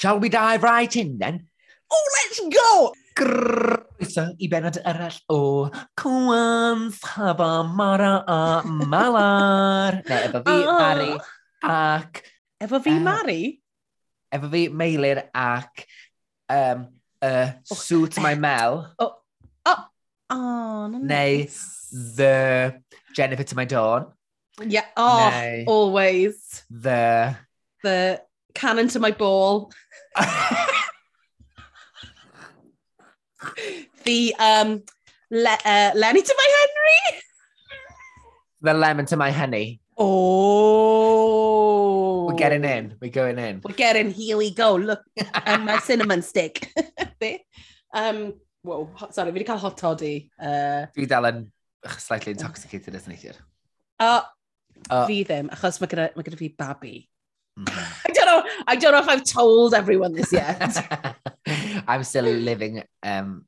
Shall we dive right in then? Oh, let's go! Groeso i benod arall o Cwans, Haba, Mara a Malar. ne, efo fi, oh. Mari, ac... Efo fi, uh, Mari? Efo fi, Meilir, ac... Um, uh. Suit My Mel. Oh, oh, oh no, Neu nice. The Jennifer to My Dawn. Yeah, oh, Neu always. The... The cannon to my ball. the um, le uh, Lenny to my Henry. The lemon to my honey. Oh. We're getting in. We're going in. We're getting, here we go. Look, and my cinnamon stick. um, wow, sorry, fi wedi cael hot toddy. Uh, Dwi dal yn slightly intoxicated as neithiwr. Uh, uh, fi ddim, achos mae gyda, mae gyda fi babi. Mm-hmm. I don't know. I don't know if I've told everyone this yet. I'm still living um,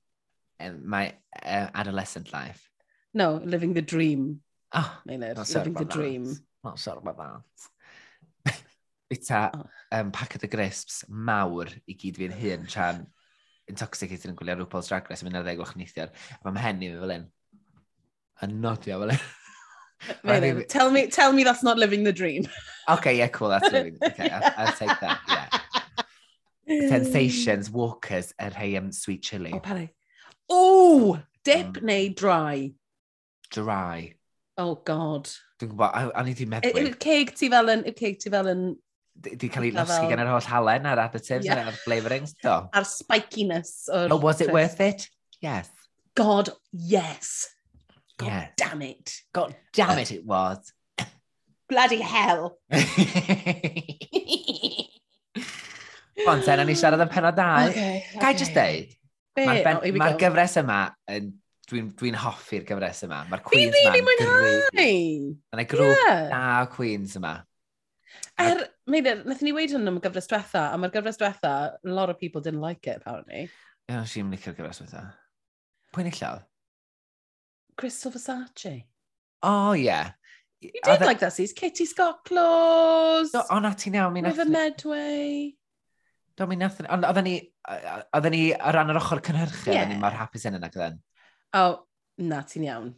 my uh, adolescent life. No, living the dream. Oh, Maynard, not living the that. dream. Not sure about that. Bita oh. um, packet o grisps mawr i gyd fi'n hun tra'n intoxicated yn gwylio rhywbeth Drag Race yn mynd ar ddeg o'ch neithiwr. Mae'n mhen i fi fel un. Yn nodio fel un. Maybe. Tell me, tell me that's not living the dream. okay, yeah, cool. That's living. Okay. I'll, I'll take that. Yeah. Sensations, Walkers, yr hei um, sweet chili. O, oh, pari. O, dip mm. neu dry? Dry. Oh, god. Dwi'n gwybod, a ni di meddwl. Yw'r ceg ti fel yn, Yw'r ceg ti fel yn... Di cael ei losgi gan yr holl halen a'r additives yeah. a'r flavourings, do. A'r spikiness. Or... Oh, was it worth it? Yes. God, yes. God yeah. damn it. God damn it, it was. Bloody hell. Ond ten, o'n i siarad yn penod dau. Okay, okay. Gai just deud, mae'r ma, oh, ma gyfres yma, yn, dwi'n dwi, hoffi'r gyfres yma. Mae'r Queens yma. Fi rili mwynhau. Mae'n grŵp yeah. da Queens yma. Er, meddyn, nath ni weid hwn am y gyfres diwetha, a mae'r gyfres diwetha, a lot of people didn't like it, apparently. Ie, yeah, si'n licio'r gyfres diwetha. Pwy'n illodd? Crystal Versace? Oh, yeah. You did that... E- like that series. Kitty Scott Claus. No, na ati naw, mi River nath... Medway. Do, mi nath... Ond oedden ni... Oedden ni ar ran yr ochr cynhyrchu, yeah. oedden ni mor hapus yn yna gyda'n. O, oh, na, ti'n iawn.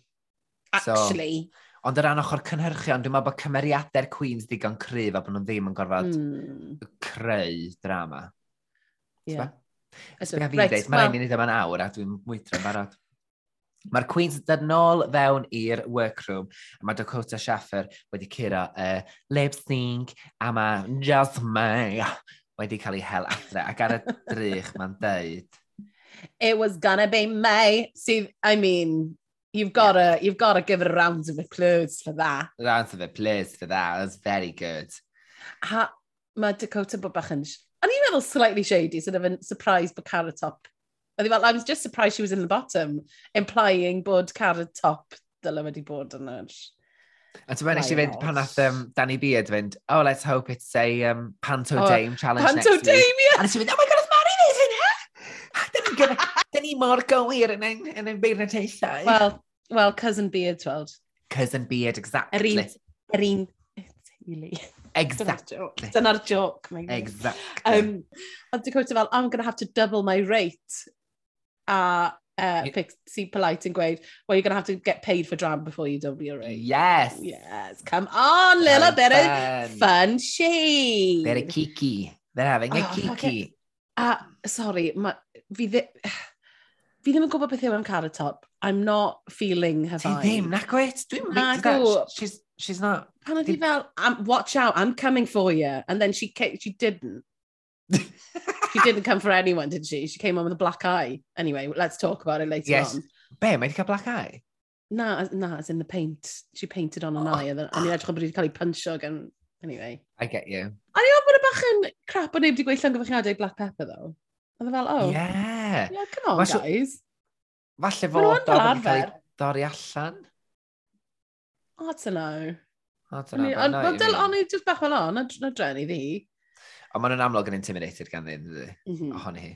Actually. So, ond yr ran ochr cynhyrchion, dwi'n meddwl bod cymeriadau'r Queens digon cryf a bod nhw ddim yn gorfod mm. creu drama. Yeah. Ysba? fi'n right. Mae'n rhaid i ni ddim yn awr a dwi'n mwydro'n barod. Mae'r Queens dod nôl fewn i'r workroom, a mae Dakota Schaffer wedi curo uh, lip sync, a mae Jasmine wedi cael ei hel adre, ac ar y drych mae'n deud. It was gonna be May. See, I mean, you've got yeah. to you've got to give it a round of applause for that. Round of applause for that. was very good. Ha, mae Dakota bod bach yn... O'n i'n meddwl slightly shady, sort of yn surprise bod Carrot Top Oedd fel, I was just surprised she was in the bottom, implying bod car y top dylai wedi bod yn yr... A ti'n meddwl i fynd pan nath um, Danny Beard fynd, oh, let's hope it's a um, Panto oh, Dame challenge Panto next Dame, week. Yeah. A nes i fynd, oh my god, oedd Mari fydd yn ha? Da ni mor gywir yn ein, yn ein beirnod eithau. Well, cousin Beard, weld. Cousin Beard, exactly. Yr un, yr un teulu. Exactly. Dyna'r joke. Dyna joke Exactly. Um, a Dakota fel, I'm going to have to double my rate A uh, Pixie Polite and gweud, well, you're going to have to get paid for drama before you your yes. Yes, come on, little bit of fun. shade. They're a kiki. They're having a Oh, kiki. A, sorry, ma, fi, ddi, fi ddim yn gwybod beth yw am Carrot Top. I'm not feeling her Ti vibe. ddim, na gwyt. Dwi'n mynd. She's, she's not. Pan oedd hi fel, um, watch out, I'm coming for you. And then she, she didn't. she didn't come for anyone, did she? She came on with a black eye. Anyway, let's talk about it later yes. on. Be, mae wedi cael black eye? Na, na, as in the paint. She painted on an oh. eye, and e, i edrych bod wedi cael ei punchio gan... Anyway. I get you. A ni o'n bod y bach yn crap o neb wedi gweud llongyfechiadau Black Pepper, though. Oedd e fel, oh. Yeah. Yeah, come on, Mas, guys. Falle fo oedd wedi cael ei dorri allan. I don't know. I don't know. Ond dyl, ond just bach fel o, na, na i ddi. Ond maen nhw'n amlwg yn intimidated gan ddyn, mm -hmm. ohoni hi.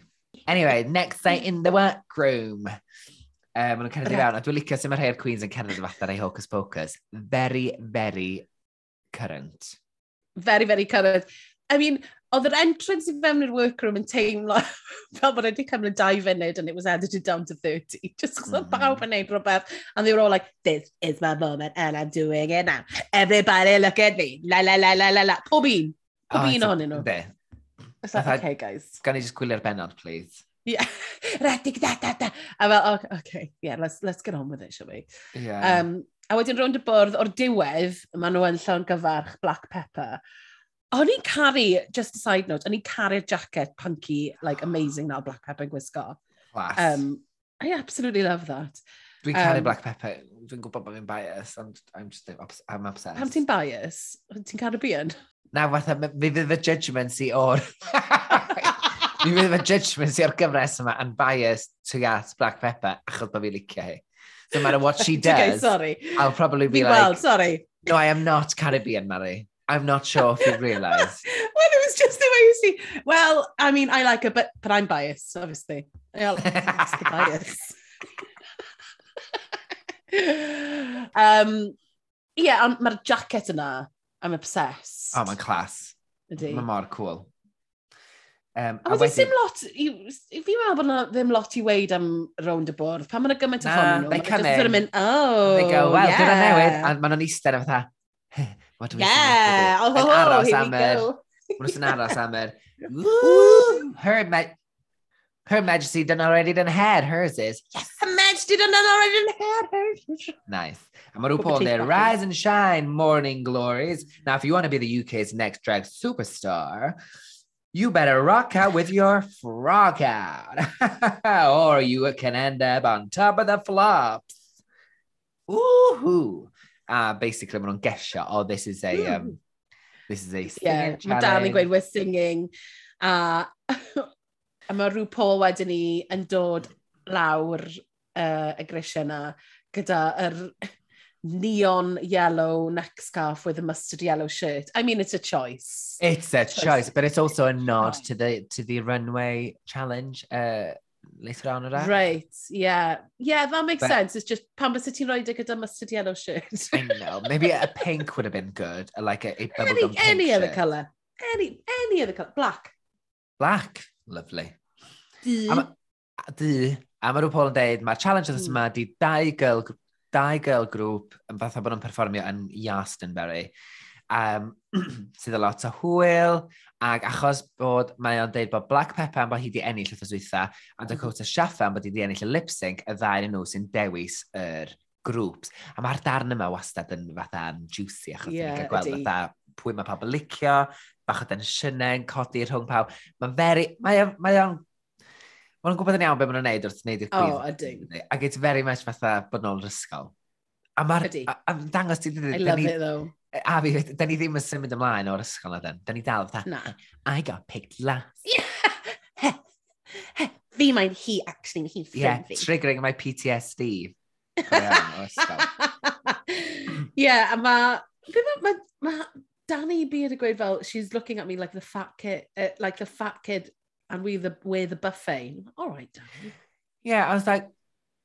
Anyway, next day in the workroom. Um, maen nhw'n cerdded i fewn, a dwi'n licio sut mae'r hair queens yn cerdded fath ar ei hocus pocus. Very, very current. Very, very current. I mean, oedd yr entrance i fewn i'r workroom yn teimlo fel bod wedi cymryd dau funud and it was edited down to 30. Just because mm -hmm. bawb yn neud rhywbeth. And they were all like, this is my moment and I'm doing it now. Everybody look at me. La la la la la la. Pob un. Pob ah, un ohonyn nhw. Be? It's like, okay guys. Gan i just gwylio'r benod, please. Yeah. Redig da da da. A fel, okay, okay, yeah, let's, let's get on with it, shall we? Yeah. Um, a wedyn rownd y bwrdd o'r diwedd, maen nhw yn llawn gyfarch black pepper. O'n i'n caru, just a side note, o'n i'n caru'r jacket punky, like amazing now, black pepper yn gwisgo. Class. Um, I absolutely love that. Dwi'n caru um, black pepper. Dwi'n gwybod bod fi'n bias, ond I'm just I'm obsessed. Pam ti'n bias? Ti'n caru bian? Na, fatha, mi fydd fy judgment si o'r... mi fydd fy judgment si o'r gyfres yma yn bias to at black pepper, achos bod fi'n licio hi. No matter what she does, okay, sorry. I'll probably be, be like... Well, sorry. No, I am not Caribbean, Mary. I'm not sure if you realise. well, it was just the way you see. Well, I mean, I like her, but but I'm biased, obviously. Yeah, that's the bias. um, ie, yeah, ond mae'r jacket yna, I'm obsessed. O, oh, mae'n clas. Ydy. Mae mor cool. Um, a wedi ddim lot, i, fi meddwl bod yna ddim lot i weid am rownd y bwrdd. Pan mae'n gymaint o ffôn nhw, mae'n mynd, oh, They go, oh, well, yeah. dyna newid, a maen nhw'n eistedd a fatha, what do we yeah. see? Yeah, oh, ho, ho, here we go. Mae'n aros am yr, her, her majesty done already done had, hers is, Yes, Her Majesty done already done had her. nice. A rhywun Put the there, rise and shine, morning glories. Now, if you want to be the UK's next drag superstar, you better rock out with your frog out. or you can end up on top of the flops. Woohoo! Uh, basically, we're on guest gesio, oh, this is a, um, this is a Yeah, singing mae Dan yn challenge. gweud we're singing. A, A mae rhyw Paul wedyn ni yn dod lawr uh, y grisiau yna gyda yr neon yellow neck scarf with a mustard yellow shirt. I mean, it's a choice. It's a choice, choice. but it's also a nod to the to the runway challenge uh, later on yna. Right, yeah. Yeah, that makes but, sense. It's just pan bys ti'n rhoi gyda mustard yellow shirt. I know. Maybe a pink would have been good. Like a, a bubblegum any, pink Any shirt. other colour. Any, any other colour. Black. Black. Lovely. Di. A ma, di. A mae rhyw Paul yn dweud, mae'r challenge mm. yma di dau girl, dau girl grŵp yn fatha bod nhw'n perfformio yn Yastonbury. Um, sydd a lot o hwyl, ac achos bod mae o'n dweud bod Black Pepper am bod hi wedi ennill y ffyswytha, a Dakota Shaffa am bod hi wedi ennill y lip sync, y ddau yn nhw sy'n dewis yr grŵps. A mae'r darn yma wastad yn fatha yn juicy, achos yeah, ni'n cael gweld fatha pwy mae pobl licio, bach o densiynau yn codi rhwng pawb. Mae'n very... Mae o'n... Mae o'n ma gwybod yn iawn beth maen nhw'n neud wrth wneud i'r gwyth. Oh, ydy. Ac it's very much fatha bod nhw'n ysgol. A mae'r... A, a dangos ti... I love it, though. E, a fi, da ni ddim yn symud ymlaen o'r ysgol na den. Da ni dal fatha, Na. I got picked last. Yeah. fi mae'n hi, actually, hi'n ffrind fi. Triggering my PTSD. Ie, yeah, a mae... Ma, ma, ma, Danny Beard yn gweud fel, she's looking at me like the fat kid, uh, like the fat kid and we the, we're the buffet. All right, Danny. Yeah, I was like,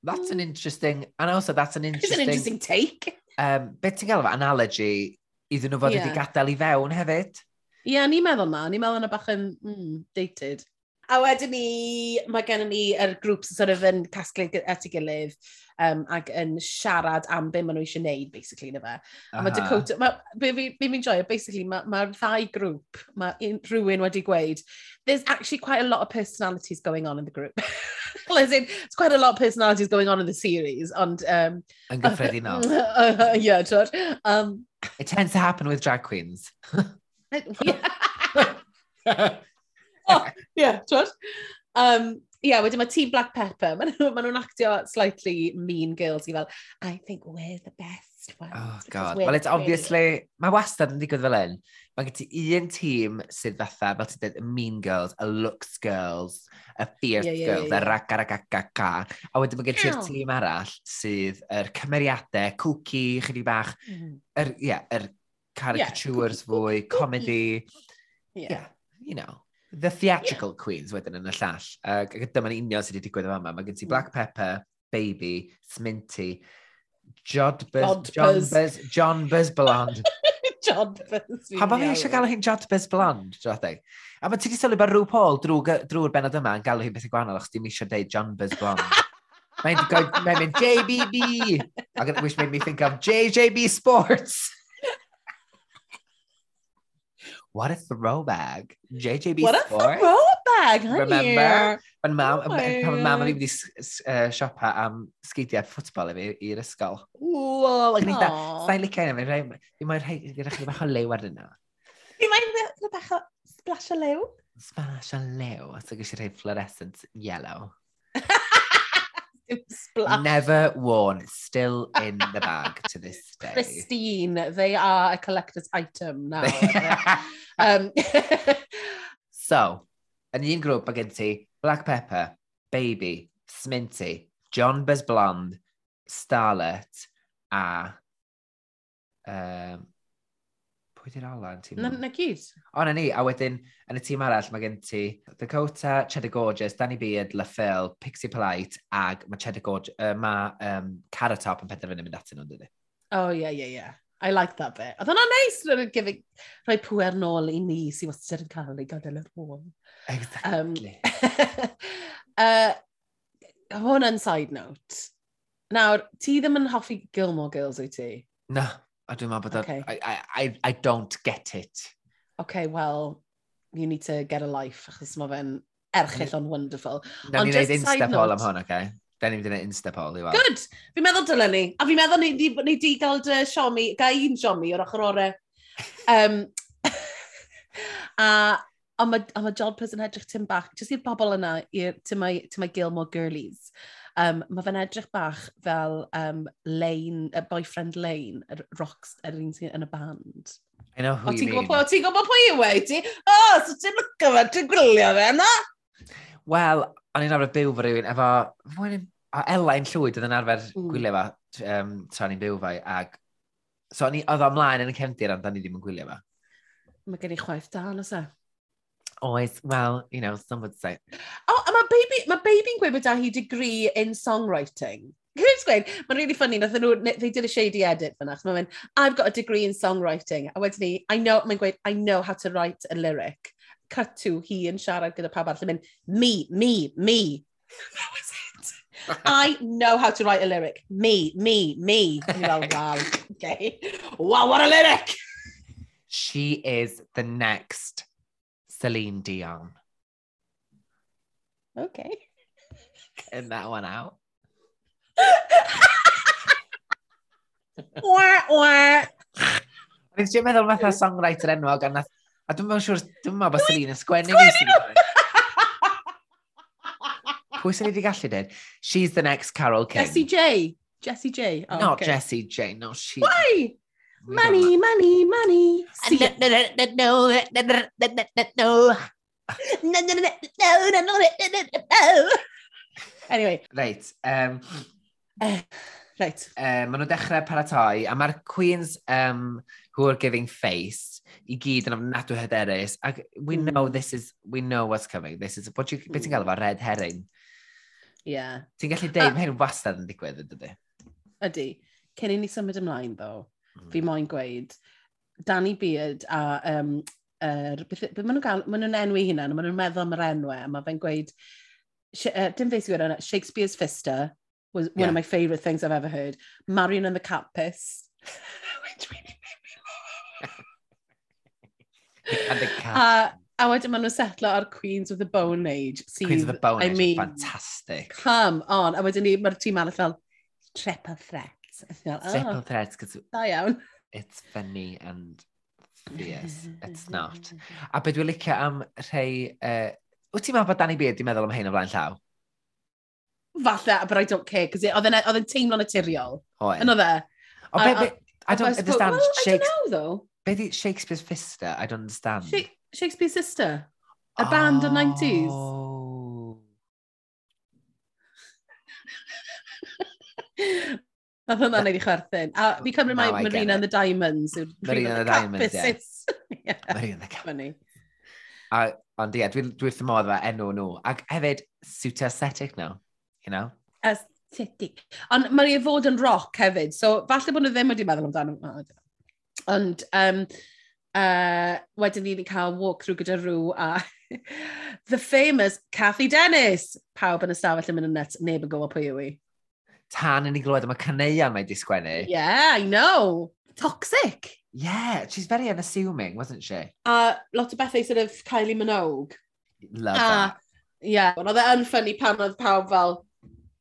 that's an mm. interesting, and also that's an interesting... It's an interesting take. Um, beth ti'n gael efo analogy iddyn nhw fod yeah. wedi gadael i fewn hefyd? Ie, yeah, ni'n meddwl na. Ni'n meddwl yna bach yn mm, dated. A wedyn ni, mae gennym ni yr er grŵp sy'n sort of yn casglu at ei gilydd um, ac yn siarad am beth maen nhw eisiau gwneud, basically, na fe. A mae Dakota, ma, be fi'n joio, basically, mae'r ma ddau grŵp, mae rhywun wedi gweud, there's actually quite a lot of personalities going on in the group. well, in, it's quite a lot of personalities going on in the series, ond... Um, Yn gyffredinol. Uh, uh, yeah, George. Um, It tends to happen with drag queens. yeah. Ie, twyd. Um, Ie, yeah, wedyn mae Team Black Pepper, maen nhw'n ma nhw'n actio slightly mean girls i fel, I think we're the best ones. Oh god, well it's obviously, mae wastad yn digwydd fel un. Mae gen ti un tîm sydd fatha, fel ti'n dweud, y mean girls, y looks girls, y fierce yeah, yeah, girls, yeah, yeah. y ragaragagaga. A wedyn mae gen ti'r tîm arall sydd yr cymeriadau, cwci, chydig bach, mm. yr, yeah, yr caricatures yeah, fwy, comedy. Yeah. yeah, you know. The Theatrical yeah. Queens wedyn yn y llall. Ac uh, dyma'n union sydd wedi digwydd o fama. Mae gen ti Black Pepper, Baby, Sminty, Jodbers, Johnbers, Johnbers Blond. Jodbers. Pa ba fi eisiau gael hi'n Jodbers Blond, droddau? A mae ti wedi sylwi bod Rhw Paul drwy'r drw benod yma yn galw hi'n beth i gwahanol, achos dim eisiau deud Johnbers Blond. Mae'n mynd JBB. I wish made me think of JJB Sports. What a throwback. JJB What a Sports. throwback, honey. Remember? Pan mam, oh pan mam fi wedi uh, siopa am sgidiau ffwtbol i fi i'r ysgol. Wow, ac yn eitha, sa'i licio yna, fi mae'n rhaid i'r rhaid bach o lew ar yna. Fi mae'n bach o splash o lew? Splash o lew, os ydych chi rhaid fluorescent yellow splash. Never worn, still in the bag to this day. Pristine, they are a collector's item now. um, so, yn un grŵp mae gen ti Black Pepper, Baby, Sminty, John Bez Blonde, Starlet a um, pwy di'n tîm? Na, na gyd. O, na ni. A wedyn, yn y tîm arall, mae gen ti Dakota, Cheddar Gorgeous, Danny Beard, LaFell, Pixie Polite, ag mae Cheddar Gorgeous, uh, mae um, Carrot Top yn penderfynu mynd atyn nhw'n dydy. O, oh, ie, yeah, ie, yeah, ie. Yeah. I like that bit. Oedd hwnna'n neis nice, rwy'n gifig rhoi pwer nôl i ni sy'n wastad yn cael ei gadael yr hwn. Exactly. Um, uh, hwn yn side note. Nawr, ti ddim yn hoffi Gilmore Girls, wyt ti? Na. A dwi'n meddwl bod... Okay. I, I, I don't get it. Okay, well, you need to get a life, achos mae fe'n erchill on wonderful. Na ni'n neud Instapol am hwn, okay? Da ni'n mynd i'n Instapol i weld. Good! Fi'n meddwl dylen ni. A fi'n meddwl ni, ni di gael dy siomi, gael un siomi o'r ochr orau. Um, a ond mae ma job person edrych tim bach, jyst i'r bobl yna, i'r tymau, tymau Gilmore Girlies. Um, mae fe'n edrych bach fel um, Lane, uh, boyfriend Lane, yr rocks, yr un sy'n yn y band. I know who o, you mean. O, ti'n gwybod pwy yw e, ti? O, so ti'n lygo fe, ti'n gwylio fe, na? Wel, o'n i'n arfer byw fo rhywun efo, fwy'n A Elain Llwyd oedd yn arfer mm. gwylio fe, um, tra ni'n byw fe, ag... So, ni, oedd o ymlaen yn y cefndir ond da ni ddim yn gwylio fe. Mae gen i chwaith da, nes e? Oes, well, you know, some would say. O, mae baby, ma baby'n gweud bod da hi degree in songwriting. Gwyd gweud, mae'n really funny, nath e nhw, they did a shady edit fyna, achos, mae'n I've got a degree in songwriting. A wedyn ni, I know, mae'n gweud, I know how to write a lyric. Cut to hi yn siarad gyda pawb arall, mynd, me, me, me. That was it. I know how to write a lyric. Me, me, me. And you're like, wow, okay. Wow, what a lyric! She is the next Celine Dion. Okay. And that one out. wah, wah. Nes i'n meddwl fatha songwriter enwog, a, nath, a dwi'n meddwl siwr, dwi'n meddwl bod Celine yn sgwennu ni sy'n Pwy sy'n wedi gallu dweud? She's the next Carol King. Jessie J. Jessie J. Oh, Not okay. Jessie J, no, she... Why? Money, money, money. No, no, no, no, no, no, no, no, no no, no, no, no, no, no, no, no, no, no. Anyway. Reit. Um, uh, eh, right. Um, maen nhw'n dechrau paratoi, a mae'r queens um, who are giving face i gyd yn ofnadwy hyderus, ac we mm. know this is, we know what's coming. This is, what you, mm. beth ti'n hmm. gael efo, red herring? Yeah. Ti'n gallu deud, mae hyn wastad yn digwydd, ydy? Ydy. Cyn i ni symud ymlaen, ddo, mm. fi hmm. moyn gweud, Danny Beard a um, er, beth, beth maen nhw'n gael, maen nhw'n enwi hynna, maen nhw'n meddwl am yr enwau, a mae fe'n gweud, uh, dim fe sy'n gweud, Shakespeare's Fister was one yeah. of my favourite things I've ever heard. Marion and the Cat Piss. Which really made me laugh. and the cat. Uh, a wedyn maen nhw'n setlo ar Queens of the Bone Age. Sydd, Queens of the Bone I Age, mean, fantastic. Come on. A wedyn ni, mae'r tîm arall fel, triple threat. Fel, oh, triple threat. Da iawn. It's funny and Yes, it's not. A beth dwi'n licio am rhai... Uh, wyt ti'n meddwl bod Danny Beard wedi meddwl am hyn o flaen llaw? Falle, but I don't care, cos oedd yn e, teimlo naturiol. Oen. Yn oedd e? O, be, be, I don't understand. Well, I don't know, though. Be di Shakespeare's sister? I don't understand. Sha Shakespeare's sister? A oh. band o'r 90s? Oedd hwnna'n neud i chwerthin. A fi cymryd mai Marina and the Diamonds. Marina and the Diamonds, ie. Marina and the Diamonds. Ond ie, dwi'n dwi wrth y modd fe enw nhw. Ac hefyd, suit aesthetic nhw, you know? Aesthetic. Ond mae'n ei fod yn rock hefyd, so falle bod nhw ddim wedi meddwl amdano. Ond um, uh, wedyn ni wedi cael walk-through gyda rhyw a the famous Cathy Dennis. Pawb yn y stafell yn mynd yn net, neb yn gwybod pwy yw i tan yn ei glywed am y caneuon mae di sgwennu. Yeah, I know. Toxic. Yeah, she's very unassuming, wasn't she? A uh, lot o bethau sort of Kylie Minogue. Love uh, that. Yeah, ond oedd e yn ffynnu pan oedd pawb fel,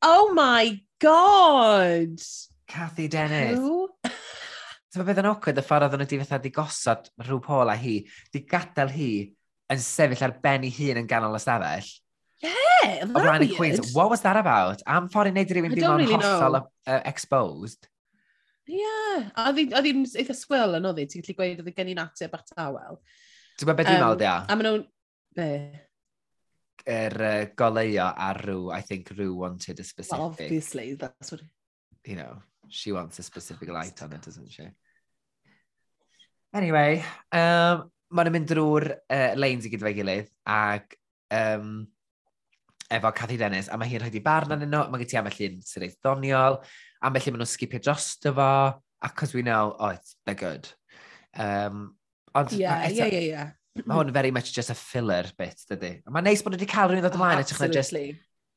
oh my god! Cathy Dennis. Who? so mae beth yn awkward y ffordd oedd nhw wedi fatha di gosod rhyw pol a hi, di gadael hi yn sefyll ar ben ei hun yn ganol y stafell it? O flaen y cwis. What was that about? Am ffordd i wneud i rywun ddim really hollol uh, exposed? Ie. Yeah. A ddim eitha swil yn oedd i, ti'n gallu gweud oedd i gen i'n ateb at awel. Ti'n gwybod beth dwi'n meddwl, dia? A maen nhw'n... Be? Yr uh, goleio ar rhyw, I think rhyw wanted a specific... Well, obviously, that's what... You know, she wants a specific light on it, doesn't she? Anyway, um, maen nhw'n mynd drwy'r uh, lanes i gyd fe gilydd ac um, efo Cathy Dennis, a mae hi'n rhaid i barn arnyn nhw, mae gen ti am un sy'n reith ddoniol, a un maen nhw'n skipio drosto fo, acos we know, oh, it's, they're good. Um, ond, yeah, eto, yeah, yeah, yeah. Mae hwn very much just a filler bit, dydy. Mae'n neis bod nhw wedi cael rhywun ddod ymlaen, oh, at least,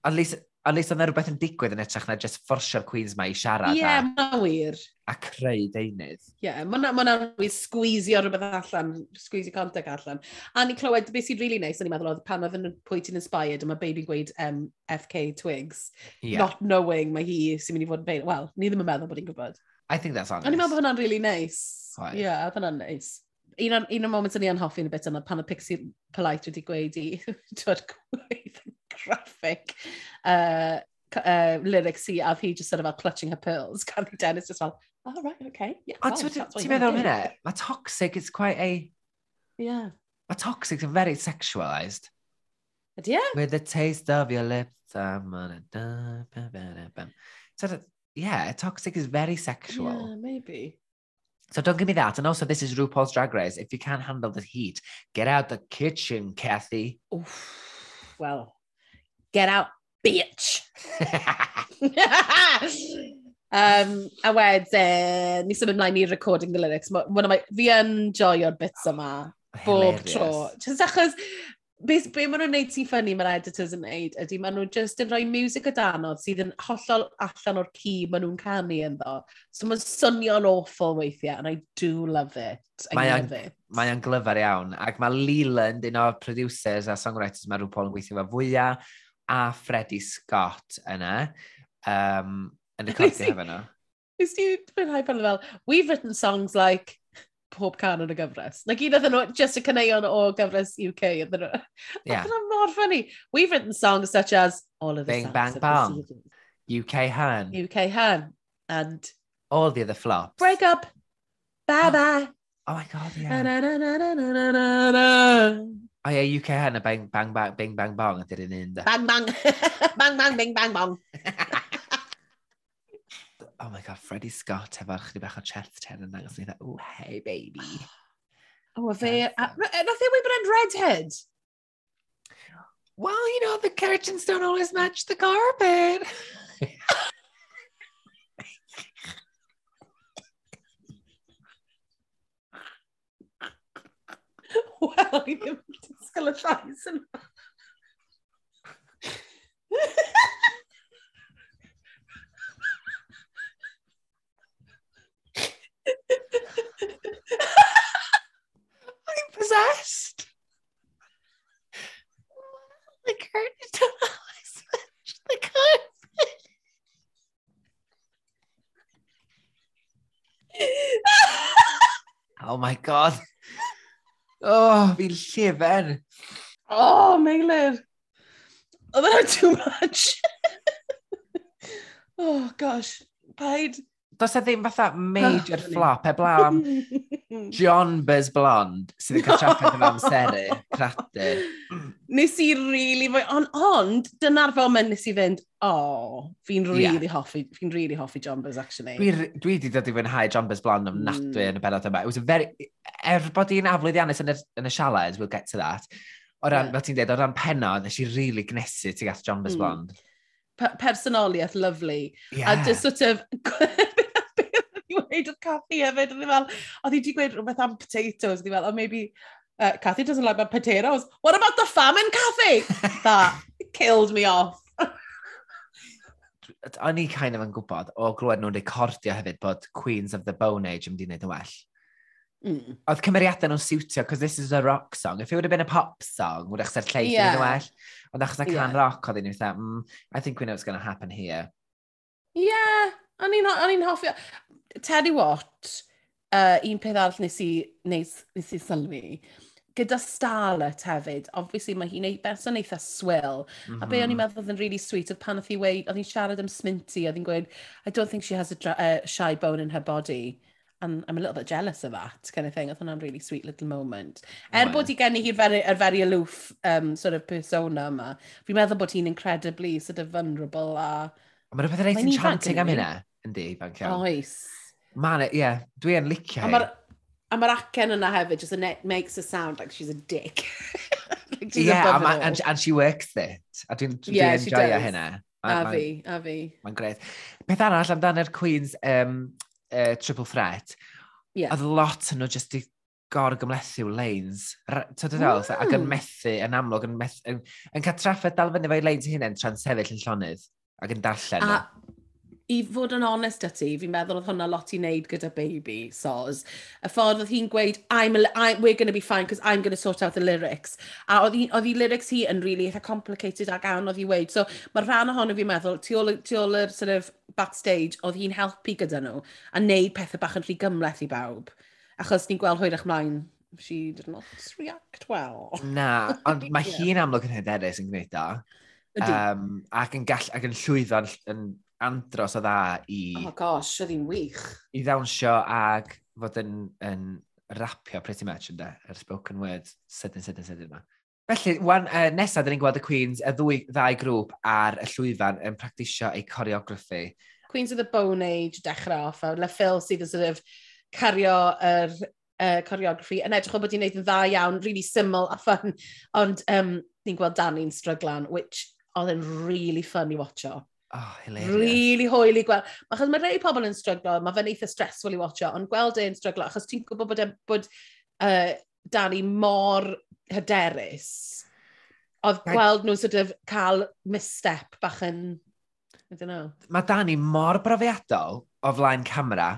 at least Ond leis oedd yna rhywbeth yn digwydd yn etrach na just fforsio'r Queens mae i siarad. Ie, yeah, mae'n wir. A creu deunydd. Ie, yeah, mae'n ma wir sgwisio rhywbeth allan, sgwisio contact allan. A ni clywed, beth sy'n really nice, o'n i'n meddwl oedd pan oedd yn pwynt yn inspired, a mae baby gweud um, FK Twigs, yeah. not knowing mae hi sy'n mynd i fod yn bein. Wel, ni ddim yn meddwl bod hi'n gwybod. I think that's honest. O'n i'n meddwl bod hwnna'n really nice. Ie, yeah, hwnna'n nice un o'r, un o'r moment o'n i anhoffi'n y bit yna pan y Pixie Polite wedi gweud i dod gweith yn graphic, uh, uh, lyrics i, a fi just sort of fel clutching her pearls. Cathy Dennis just fel, oh, right, okay. Yeah, Ond ti'n meddwl am wanna do." Mae toxic is quite a... Yeah. Mae toxic yn very sexualised. Ydy e? With the taste of your lips, I'm gonna... da, ba, ba, da, bam. So, that- yeah, toxic is very sexual. Yeah, maybe. So don't give me that. And also, this is RuPaul's Drag Race. If you can't handle the heat, get out the kitchen, Kathy. Oof. Well, get out, bitch. um, a wedyn, ni sy'n ymlaen i recording the lyrics. One of my, fi yn joio'r bits yma, bob tro. Just achos, be, be maen nhw'n neud sy'n ffynnu mae'r editors yn neud ydy maen nhw just yn rhoi music o danodd sydd yn hollol allan o'r ci maen nhw'n canu ynddo. So mae'n swnio'n awful weithiau and I do love it. I mae love it. Mae o'n glyfar iawn ac mae Leland un o'r producers a songwriters mae rhyw Paul yn gweithio fe fwyaf a Freddie Scott yna. Um, yn y cordi hefo nhw. Nes ti mwynhau pan fel, we've written songs like pob can yn y gyfres. Na gyd oedd nhw, just y caneuon o gyfres UK. Ydyn nhw. Yeah. Oedd hwnna mor funny. We've written songs such as All of the Bing, Songs Bang, of Bang. UK Han. UK Han, and All the other flops. Break Up, Bye Oh, Bye. Oh my god, Na, yeah. na, na, na, na, na, na, na. Oh yeah, you can. A bang, bang, bang, bing, bang, bong. bang, did it in the... Bang, bang. bang, bang, bing, bang, bong. oh my god, Freddie Scott efo chdi bach o chest hair yn dangos ni dda, oh, hey baby. Oh, a fe, nath e wybod yn redhead? Well, you know, the curtains don't always match the carpet. Wel, i ddim I'm possessed. The curtain to the oh my god. Oh, fi'n llefer. Oh, Meilir. Oedd hwnna too much. oh, gosh. Paid does e ddim fatha major flop eblaw am John Buzz Blond sydd yn cael trafferth yn amseru, cradu. Nes i really fwy, ond on, dyna'r foment nes i fynd, o, oh, fi'n really yeah. hoffi, fi'n really hoffi John Buzz, actually. Dwi, dwi di dod i fwynhau John Buzz Blond am nadwy mm. yn y benod yma. It was a very, er bod i'n aflwyddiannus yn y, yn y sialed, we'll get to that. O ran, yeah. fel ti'n dweud, o ran penod, nes i really gnesu tuag at John Buzz mm. Blond personoliaeth lovely. Yeah. A just sort of wneud oedd Cathy hefyd. Oedd fel, oedd hi wedi gweud rhywbeth am potatoes. Oedd fel, oh maybe uh, Cathy doesn't like my potatoes. What about the famine, Cathy? That killed me off. O'n i kind of yn gwybod o glwed nhw'n recordio hefyd bod Queens of the Bone Age yn mynd i wneud y well. Mm. Oedd cymeriadau nhw'n siwtio, because this is a rock song. If it would have been a pop song, would eich llais yeah. yn well. Ond achos na can yeah. rock, oedd i'n i fatha, mm, I think we know what's going to happen here. Yeah, O'n i'n hoffi... Teddy Watt, uh, un peth arall nes i, nes, nes i sylwi, gyda Starlet hefyd, obviously mae hi'n ei berson eitha e swill, mm -hmm. a be o'n i'n mm-hmm. meddwl oedd yn really sweet, oedd pan oedd hi'n weid, oedd hi'n siarad am Sminty, oedd hi'n gweud, I don't think she has a uh, shy bone in her body and I'm a little bit jealous of that kind of thing. Oedd hwnna'n really sweet little moment. Er oh, well. bod hi gen i hi'r very, er very aloof um, sort of persona yma, fi'n meddwl bod hi'n incredibly sort of vulnerable a A mae'n rhywbeth reit enchanting am hynna, yndi, ifanc iawn. Oes. Mae'n, ie, yeah, dwi yn licio hi. A mae'r acen yna hefyd, just e- a makes her sound like she's a dick. like she's yeah, a, and, and she works it. A dwi'n dwi yeah, enjoyo hynna. A fi, a fi. Mae'n greit. Peth arall amdano'r Queen's um, uh, Triple Threat, yeah. oedd lot yn nhw just i gorgymlethu lanes. Tyd o ddol, ac yn mm. methu, yn amlwg, yn, methu, yn, yn cael traffaid dal fyny fo'i lanes hynny'n tra'n sefyll yn llonydd ac yn darllen a. I fod yn onest â ti, fi'n meddwl oedd hwnna lot i wneud gyda baby, soz. Y ffordd oedd hi'n gweud, I'm a, I, we're going to be fine because I'm going to sort out the lyrics. A oedd hi, hi lyrics hi yn really eitha complicated ac awn oedd hi weid. So mae'r rhan ohono fi'n meddwl, tu ôl, tu ôl yr sort of backstage, oedd hi'n helpu gyda nhw a wneud pethau bach yn rhy gymleth i bawb. Achos ni'n gweld hwyrach mlaen she did not react well. Na, ond mae hi'n amlwg yn hyderus yn gwneud da. Um, ac yn, gall, ac yn llwyddo yn, andros o dda i... Oh gosh, oedd hi'n wych. I ddawnsio ag fod yn, yn rapio pretty much ynda, yr spoken word sydyn, sydyn, sydyn yma. Felly, hmm. wan, uh, nesaf, dyn ni'n gweld y Queens, y ddwy ddau grŵp ar y llwyfan yn practisio eu choreograffi. Queens of the Bone Age dechrau off, a le Phil sydd yn sort of cario yr uh, choreograffi yn edrych o bod i'n gwneud yn dda iawn, really syml a fun, ond um, ni'n gweld Dani'n stryglan, which oedd yn really fun i watcho. Oh, hilarious. Really hwyl i gweld. Achos mae rei pobl yn stryglo, mae fe'n eitha stressful i watcho, ond gweld e'n stryglo, achos ti'n gwybod bod, e, bod uh, Dani mor hyderus. Oedd gweld nhw sort of cael misstep bach yn... I don't know. Mae Dani mor brofiadol o flaen camera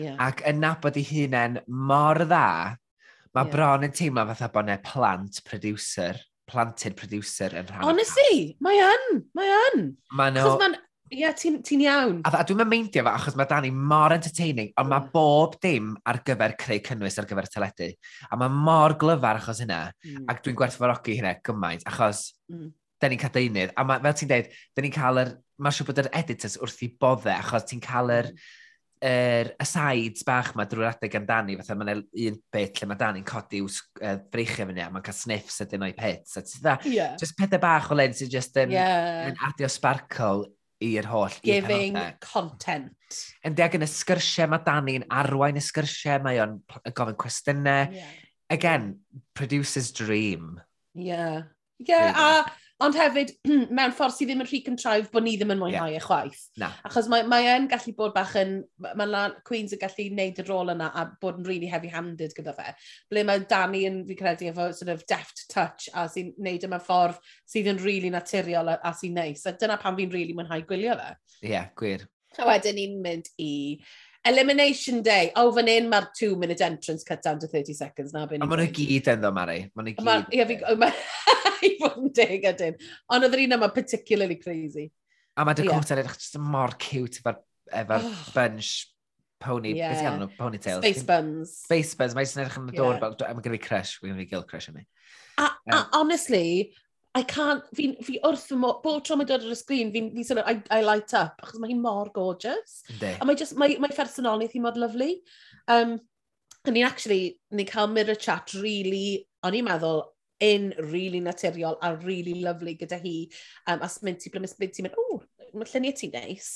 yeah. ac yn nabod ei hunain mor dda, mae yeah. bron yn teimlo fatha bod ne plant producer planted producer yn rhan. Honestly, mae yn, mae yn. Mae nhw... Ie, yeah, ti'n ti iawn. A, a dwi'n meindio fe, achos mae Dani mor entertaining, ond mae mm. bob dim ar gyfer creu cynnwys ar gyfer teledu. A mae mor glyfar achos hynna, mm. ac dwi'n gwerthfawrogi hynna gymaint, achos mm. da ni'n cael deunydd. A ma, fel ti'n dweud, da ni'n cael yr... Mae'n siŵr bod yr editors wrth i bodde, achos ti'n cael yr... Mm er, asides bach ma drwy'r adeg amdani, fatha mae'n un bit lle mae Dani'n codi i'w uh, breichau fyny a mae'n cael sniffs ydyn o'i pits. So, dda, yeah. just pethau bach o len sy'n just yn, yeah. yn adio sparkle i'r holl. Giving content. Yn deag yn y sgyrsiau mae Dani'n arwain y sgyrsiau, mae o'n gofyn cwestiynau. Yeah. Again, producer's dream. Yeah. Yeah, really. a Ond hefyd, mewn ffordd sydd ddim yn rhy cyntraif bod ni ddim yn mwynhau yeah. chwaith. Na. Achos mae, mae e'n gallu bod bach yn... Mae la, Queens yn gallu gwneud y rôl yna a bod yn really heavy-handed gyda fe. Ble mae Danny yn, fi credu, efo sort of deft touch a sy'n gwneud yma e ffordd sydd yn really naturiol a, a sy'n neis. A dyna pan fi'n really mwynhau gwylio fe. Ie, yeah, gwir. A wedyn ni'n mynd i Elimination Day. O, oh, fan hyn mae'r two-minute entrance cut down to 30 seconds. Na, a maen nhw gyd yn ddo, Mari. Maen nhw gyd. Ie, fi... I fod yn deg ydyn. Ond oedd yr un yma particularly crazy. A mae Dakota yeah. edrych mor cute efo'r efo oh. bunch pony, yeah. beth nhw, ponytails. Space buns. Space buns, mae'n edrych yn adorable. Yeah. Mae gen i crush, mae gen i gill crush yn mi. A, um, a honestly, I can't, fi, fi wrth fy modd, bob tro mae dod ar y sgrin, fi'n fi sort of, I, I light up, achos mae hi mor gorgeous. De. A mae just, mae, mae phersonoliaeth hi mor lovely. Um, a ni'n actually, ni'n cael mirror chat really, o'n i'n meddwl, un really naturiol a really lovely gyda hi. Um, as mynd ti, blymus mynd ti'n mynd, o, mae lluniau ti'n neis.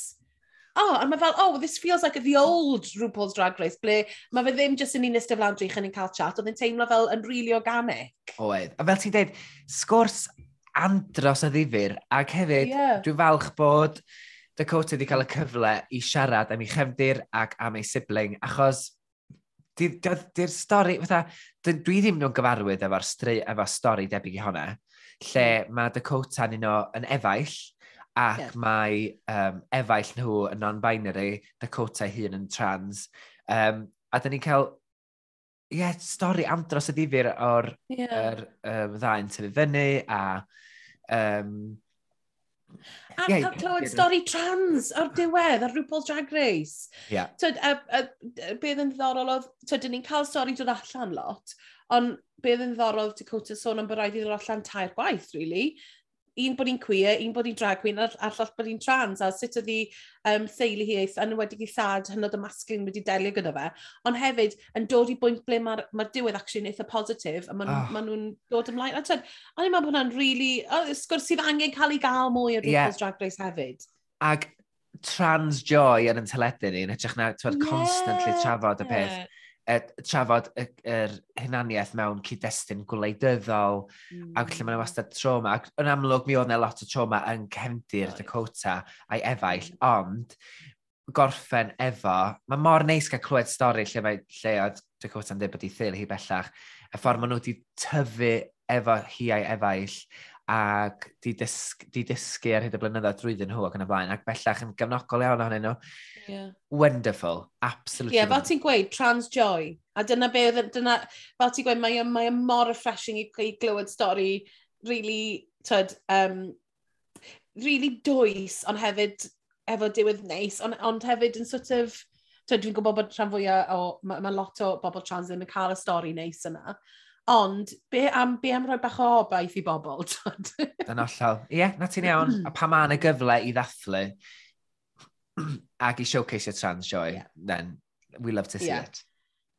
Oh, a mae fel, oh, this feels like the old RuPaul's Drag Race, ble mae fe ddim jyst yn un ystaflan drych yn un cael chat, oedd yn teimlo fel yn really organic. Oedd. A fel ti'n dweud, sgwrs andros o ddifur. Ac hefyd, yeah. dwi'n falch bod Dakota wedi cael y cyfle i siarad am ei chefndir ac am ei sibling, achos di'r di, di, di stori, fatha, dwi ddim nhw'n gyfarwydd efo'r stri, efo stori debyg i hwnna, lle mae Dakota yn un o yn efaill, ac yeah. mae um, efaill nhw yn non-binary, Dakota hun yn trans. Um, a dyn ni'n cael ie, yeah, stori andros y ddifur o'r yeah. er, um, ddau'n tyfu fyny a Um, A yeah, cael clywed stori trans o'r diwedd, ar RuPaul's Drag Race. Yeah. So, a, a, a, beth yn ddiddorol oedd, tyd, ni'n cael stori dod allan lot, ond beth yn ddiddorol Dakota sôn am bod rhaid i ddod allan tair gwaith, really un bod hi'n queer, un bod hi'n drag queen, a'r llall bod hi'n trans, a sut oedd hi um, theulu hi eith, yn wedi i thad hynod y masculine wedi delio gyda fe, ond hefyd yn dod i bwynt ble mae'r ma diwedd actually yn eitha positif, a maen oh. Ah. ma nhw'n dod ymlaen. A tyd, a ni'n meddwl bod hwnna'n really, oh, sgwrs sydd angen cael ei gael mwy o RuPaul's yeah. Drag Race hefyd. Ag trans joy yn yn teledu ni, yn hytrach na, ti'n yeah. constantly trafod y peth e, trafod yr e, er hunaniaeth mewn cyd-destun gwleidyddol, mm. ac lle mae'n wastad trauma. Ac yn amlwg, mi oedd yna lot o trauma yn cefndir right. Dakota a'i efaill, mm. ond gorffen efo, mae mor neis gael clywed stori lle mae lle lleoedd Dakota'n dweud bod i thil hi bellach, y ffordd maen nhw wedi tyfu efo hi a'i efaill, ac di dysg, di dysgu ar hyd y blynyddoedd drwyddyn nhw ac yn y blaen, ac bellach yn gefnogol iawn ohonyn nhw. Yeah. Wonderful, absolutely. Ie, yeah, fel ti'n gweud, trans joy. A dyna be, dyna, fel ti'n gweud, mae, mae mor refreshing i, i glywed stori really, tyd, um, really dwys, ond hefyd efo diwedd neis, ond, ond hefyd yn sort of, tyd, dwi'n gwybod bod rhan fwyaf o, mae ma lot o bobl trans ddim yn cael y stori neis yna. Ond, be am, be am rhoi bach o obaith i bobl? Yn ollol. Ie, yeah, na ti'n iawn. Hmm. A pa ma'n y gyfle i ddathlu ac i showcase your trans joy, yeah. then we love to see yeah. it.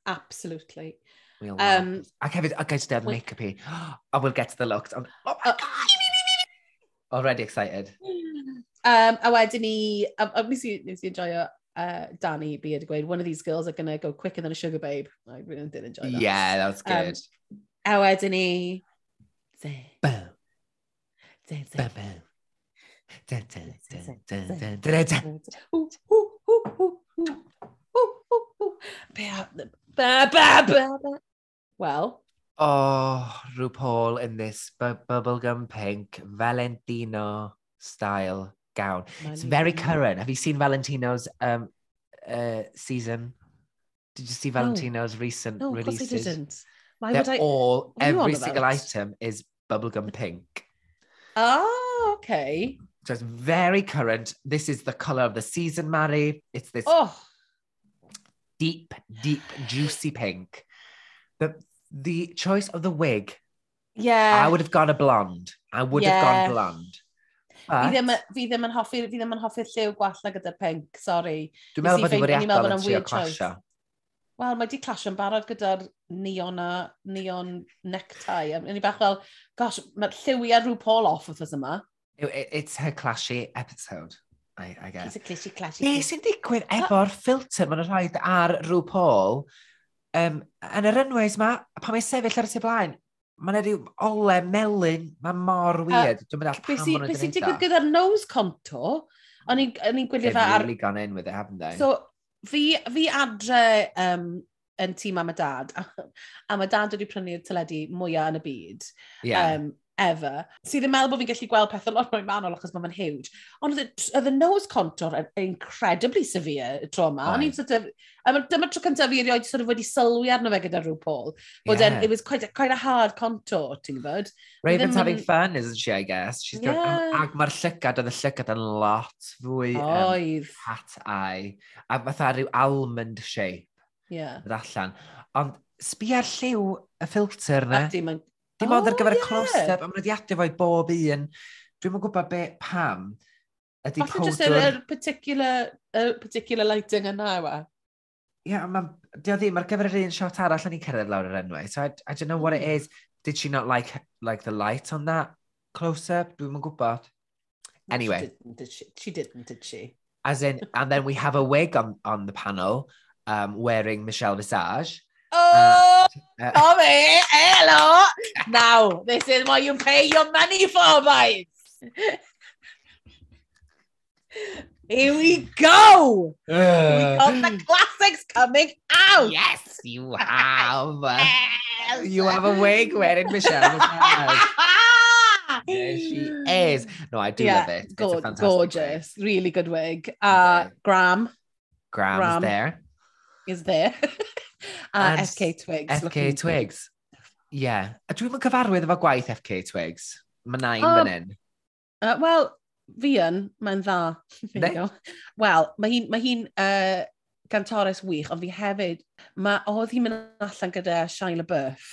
Absolutely. We'll um, ac hefyd, a gael sydd make-up i. Oh, we'll get to the looks. On, oh my uh, god! Already excited. Um, a wedyn ni, nes i, nes i enjoyo uh, Danny Beard gweud, one of these girls are going to go quicker than a sugar babe. I really did enjoy that. Yeah, that was um, good. Um, A wedyn ni... Bel. Bel. Wel. Oh, RuPaul in this bubblegum pink Valentino style gown. It's very current. Have you seen Valentino's um, uh, season? Did you see Valentino's no. recent no, releases? No, of course I didn't. Why They're would I... all, every single item is bubblegum pink. Oh, okay. So it's very current. This is the colour of the season, Mary. It's this oh. deep, deep, juicy pink. The, the choice of the wig. Yeah. I would have gone a blonde. I would yeah. have gone blonde. But... Fi ddim, fi ddim yn hoffi, fi ddim yn hoffi lliw gwalla gyda pink, sorry. Dwi'n meddwl bod i wedi adal yn trio clasio wel, mae di clasio'n barod gyda'r neon a neon necktie. A ni bach fel, gosh, mae lliwiau rhyw Paul off wrth yma. It's her clashy episode. I, I guess. It's a clashy, clashy. Be sy'n digwydd efo'r ffilter maen nhw'n rhoi ar rhyw Paul um, yn yr runways ma, pan mae'n sefyll ar y tu blaen, mae'n yna rhyw ole melyn, mae mor weird. Uh, Dwi'n meddwl pam o'n Beth sy'n digwydd gyda'r nose contour, o'n i'n gwylio fe ar... They've really gone in with it, haven't they? So, fi, fi adre um, yn tîm am y dad, a mae dad wedi prynu'r teledu mwyaf yn y byd. Yeah. Um, ever. Sydd yn meddwl bod fi'n gallu gweld pethau lot mwy manol achos mae fe'n huge. Ond oedd y nose contour yn incredibly severe y tro yma. Right. Sort of, dyma tro cyntaf fi erioed sort of wedi sylwi arno fe gyda rhyw Paul. Bod yeah. it was quite a, quite a hard contour, ti'n gwybod? Raven's having fun, isn't she, I guess? She's yeah. got, ac mae'r llygad, oedd y llygad yn lot fwy um, hat eye. A fatha rhyw almond shape. Yeah. allan. Ond sbi ar lliw y ffilter na. Ydy, mae'n Dim ond ar gyfer y close-up, a maen nhw adio fo'i bob un. Dwi'n yn gwybod be, pam ydy powdr... Falle just yr particular, er particular lighting yna yw e? Ie, yeah, di o ddim, ar gyfer yr un shot arall yn i'n cerdded lawr yr enwau. So I, I don't know what it mm-hmm. is. Did she not like like the light on that close-up? Dwi'n yn gwybod. Anyway. She didn't, did she? she didn't, did she? As in, and then we have a wig on, on the panel um, wearing Michelle Visage. Oh, uh, Tommy, hello. now, this is what you pay your money for, boys. Here we go! we got the classics coming out! Yes, you have. yes. you have a wig wearing Michelle. there she is. No, I do yeah, love it. Go- it's a gorgeous. Wig. Really good wig. Uh, Okay. Graham Graham's Graham. there. is there. a And FK Twigs. FK Twigs. Ie. Yeah. A dwi'n mynd cyfarwydd efo gwaith FK Twigs. Mae nain um, fan hyn. Uh, Wel, fi yn, mae'n dda. Wel, mae hi'n ma hi uh, gantores wych, ond fi hefyd, mae oedd hi'n mynd allan gyda Shia LaBeouf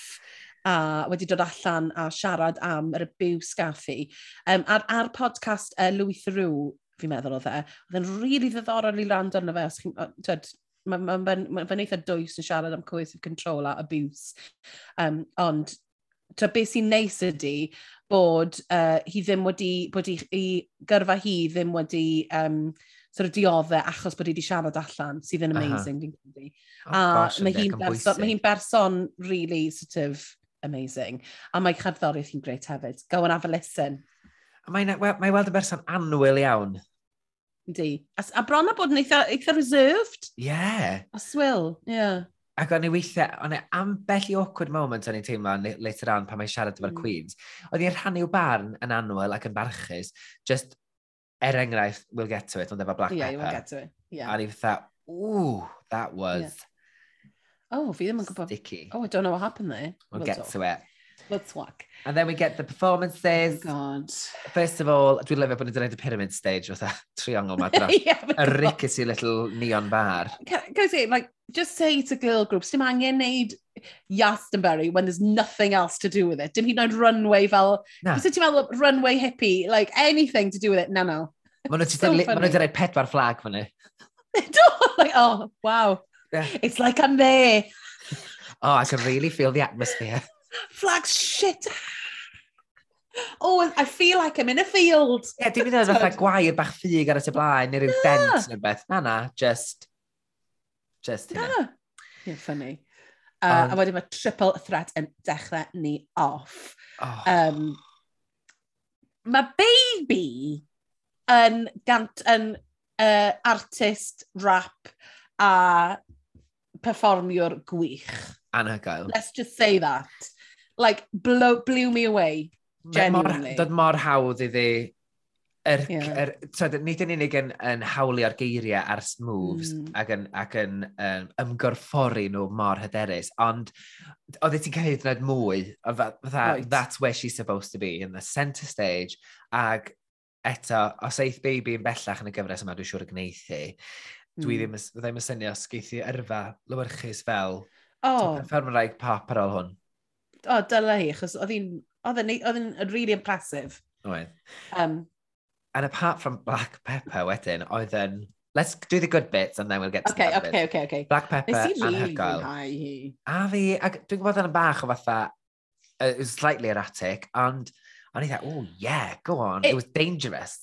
a wedi dod allan a siarad am yr abuse gath hi. Um, ar, ar podcast uh, Louis Theroux, fi'n meddwl oedd e, oedd e'n rili really ddiddorol i rand arno fe, os chi'n, mae'n ma, ma, ma, ma eitha dwys yn siarad am coercive control a abuse. Um, ond, to beth sy'n neis ydy bod uh, hi ddim wedi, bod i, i gyrfa hi ddim wedi um, sort of dioddau achos bod hi wedi siarad allan, sydd yn amazing, fi'n credu. Oh, a mae hi'n berson, ma hi berson really sort of amazing. A mae cherddoriaeth hi'n greit hefyd. Go and have a listen. Mae'n mae weld y berson anwyl iawn. Di. A, a bron a bod yn eitha, eitha reserved. Ie. Yeah. A swill, ie. Yeah. Ac o'n i weithiau, o'n i ambell i awkward moment o'n i'n teimlo later on pan mae'n siarad efo'r mm. Queens. Oedd i'n rhannu barn yn anwyl ac yn barchus, just er enghraifft, we'll get to it, ond efo Black yeah, Pepper. Yeah, we'll get to it. Yeah. A o'n i fatha, ooh, that was... Yeah. Oh, fi ddim yn gwybod. Sticky. Oh, I don't know what happened there. We'll, we'll get talk. to it. Let's walk. And then we get the performances. Oh, God. First of all, dwi'n lyfio bod ni'n dweud y pyramid stage fatha triongl ma dros. yeah, a rickety little neon bar. Can, can I say, like, just say to girl groups, dim angen neud Yastonbury when there's nothing else to do with it. Dim hyd yn oed runway fel... Na. Beth ti'n meddwl runway hippie, like anything to do with it? Na, no. Mae nhw'n so dweud pedwar flag fyny. Do! like, oh, wow. Yeah. It's like I'm there. oh, I can really feel the atmosphere. Flags shit. Oh, I feel like I'm in a field. Ie, yeah, dim yn fatha gwair bach ffug ar y tu blaen, neu rhyw dent neu beth. Na, na, just... Just hynna. Yeah. Yeah, funny. Uh, um, a wedyn mae triple threat yn dechrau ni off. Oh. Um, mae Baby yn, gant, yn uh, artist, rap a performiwr gwych. Anhygoel. Let's just say that like, blow, blew me away. Genuinely. Dod mor hawdd iddi er, er, so, nid yn unig yn, yn hawlio'r geiriau ar moves mm. ac yn, ac yn um, ymgorffori nhw mor hyderus, ond oedd ti'n cael hyd yn mwy, that, right. that's where she's supposed to be, in the centre stage, ac eto, os eith baby yn bellach yn y gyfres yma, dwi'n siŵr y gneithi, dwi mm. ddim, ddim yn syni os geithi yrfa lywyrchus fel oh. performwraig pop ar ôl hwn oh, dyla hi, achos oedd hi'n, oedd hi'n really impressive. Oedd. Um, And apart from black pepper wedyn, oedd yn, let's do the good bits and then we'll get to okay, the bad okay, bits. Okay, okay, okay. Black pepper anhygoel. Really a fi, ac dwi'n gwybod yn bach o fatha, uh, it was slightly erratic, ond o'n i dda, oh yeah, go on, it, it was dangerous.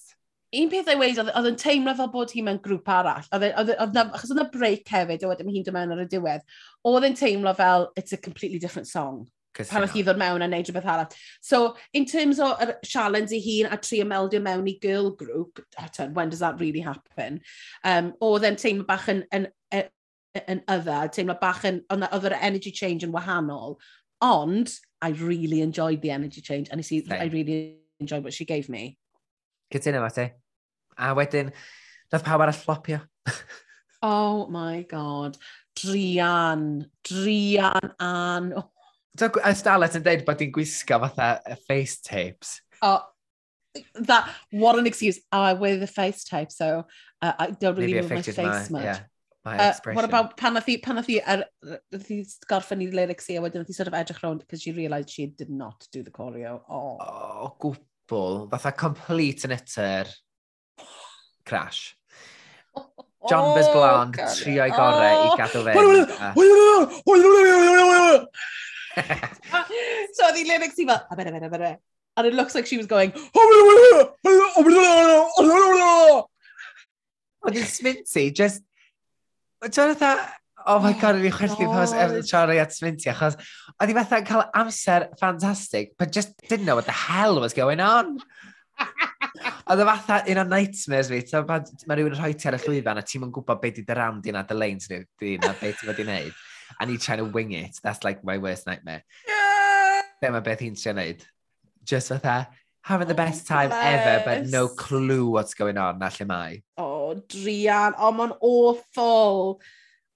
Un peth ei weid, oedd yn teimlo fel bod hi mewn grŵp arall. E, e, achos oedd yna break hefyd, a wedyn hi'n dod mewn ar y diwedd. Oedd yn teimlo fel, it's a completely different song. Pan o'ch chi ddod mewn a neud rhywbeth arall. So, in terms o yr challenge i hun a tri meldio mewn i girl group, when does that really happen? Um, oedd e'n teimlo bach yn, yn, yn, yn yfed, teimlo bach yn, oedd yr energy change yn wahanol. Ond, I really enjoyed the energy change, and I, see, right. I really enjoyed what she gave me. Cytuno fo ti. A wedyn, nath pawb arall flopio. oh my god. Drian. Drian an. Oh Ys Dalet yn dweud bod ti'n gwisgo fatha face tapes. Oh, that, what an excuse. Oh, I wear the face tape, so uh, I don't really Maybe move my face my, much. Yeah. My uh, what about pan nath hi, pan nath hi, er, nath hi gorffen i lyrics i, a wedyn nath hi sort of edrych rownd, because she realised she did not do the choreo. Oh, oh gwbl. Fatha complete and utter crash. John Bez Bland, oh, trio'i gorau i gadw fe. Oh so oedd hi lyrics i fel, a bere, bere, bere. And it looks like she was going, Oedd hi'n Sminty, just... Dwi'n fatha, oh my god, oedd hi'n chwerthu pos troi oh, at Sminty, achos oedd i fatha cael amser fantastic, but just didn't know what the hell was going on. Oedd o fatha un o nightmares fi, so mae rhywun yn rhoi ti ar y llwyfan a ti'n mwyn gwybod beth i dy ram di na dy leins ni, di na beth i fod i wneud. I need trying to wing it. That's like my worst nightmare. Yeah. Dyma beth hi'n trio wneud. Just fatha, having the oh, best oh, time bless. ever, but no clue what's going on, na lle mai. O, oh, drian, o, oh, mae'n awful.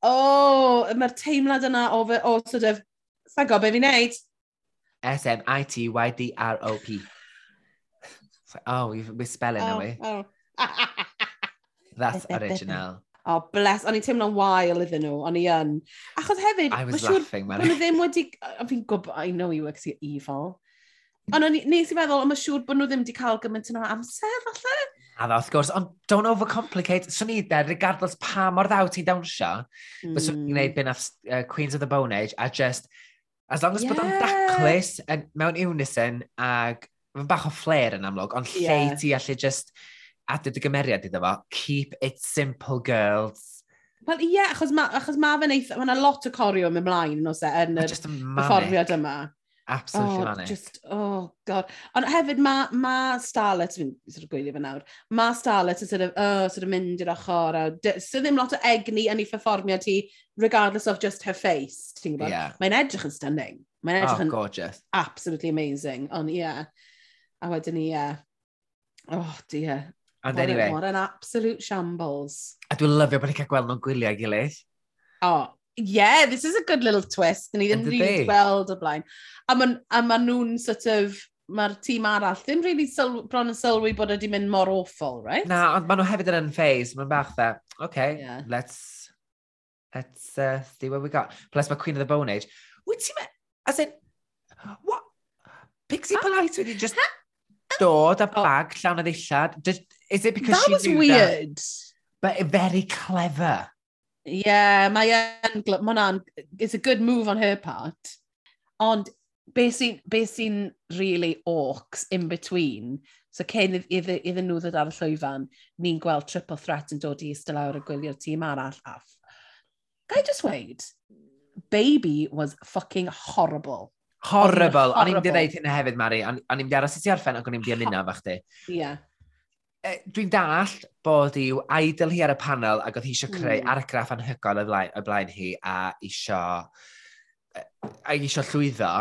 O, oh, mae'r teimlad yna o, fe, o, sort of, sa'n gobe fi'n neud. S-M-I-T-Y-D-R-O-P. like, oh, we're spelling, oh, are we? Oh. oh. That's original oh bless, o'n i'n teimlo'n wael iddyn nhw, o'n i yn. Achos hefyd, I was laughing, siŵr, nhw ddim wedi, fi'n gwybod, I know you were, because you're evil. Ond nes i feddwl, ond mae'n siŵr bod nhw ddim wedi cael gymaint yn o amser, falle? A dda, wrth gwrs, ond don't overcomplicate. Swn i dde, regardless pa mor ddaw ti'n dawnsio, mm. byswn i'n gwneud hmm. byn uh, Queens of the Bone Age, a just, as long as yeah. bod o'n daclus, mewn unison, ag bach o flair yn amlwg, ond lle yeah. ti allu just a dy gymeriad iddo fo, keep it simple girls. Wel ie, yeah, achos mae ma fe'n eitha, mae yna lot o corio e, yn ymlaen yn oes yn yr hyfforddiad yma. Absolutely oh, manic. Just, oh god. Ond hefyd mae ma Starlet, fi'n sort of gwylio fe nawr, mae Starlet yn sort of, oh, sort of mynd i'r ochr, a so ddim lot o egni yn ei performiad hi, regardless of just her face, ti'n gwybod? Yeah. Mae'n edrych yn stunning. Mae'n edrych oh, yn gorgeous. absolutely amazing, ond ie. Yeah. A wedyn ni, ie. Yeah. Oh dear. Ond anyway. Mor an absolute shambles. A dwi'n lyfio bod ni'n cael gweld nhw'n gwyliau gilydd. Oh, yeah, this is a good little twist. Ni ddim rili gweld o blaen. A maen ma nhw'n sort of, mae'r tîm arall ddim rili really bron yn sylwi bod wedi mynd mor awful, right? Na, ond maen nhw hefyd yn unfazed. Mae'n bach dda, okay, yeah. let's, let's uh, see what we got. Plus mae Queen of the Bone Age. Wyt ti'n meddwl, as in, what? Pixie Polite wedi just dod a oh. bag llawn o ddillad. Just, Is it because that was weird? That? But very clever. Yeah, mae yn... Mae hwnna'n... It's a good move on her part. Ond be sy'n be sy really orcs in between, so cyn iddyn, iddyn nhw ddod ar y llwyfan, ni'n gweld triple threat yn dod i ystod lawr y gwylio'r tîm arall off. Gai just wait? Baby was fucking horrible. Horrible. O'n i'n dweud hynna hefyd, Mari. O'n i'n i aros i ti arfen ac o'n i'n dweud ymuno fach di. Yeah dwi'n dall bod i'w idol hi ar y panel ac oedd hi eisiau creu mm. argraff anhygoel o blaen, o blaen hi a eisiau, a eisiau llwyddo.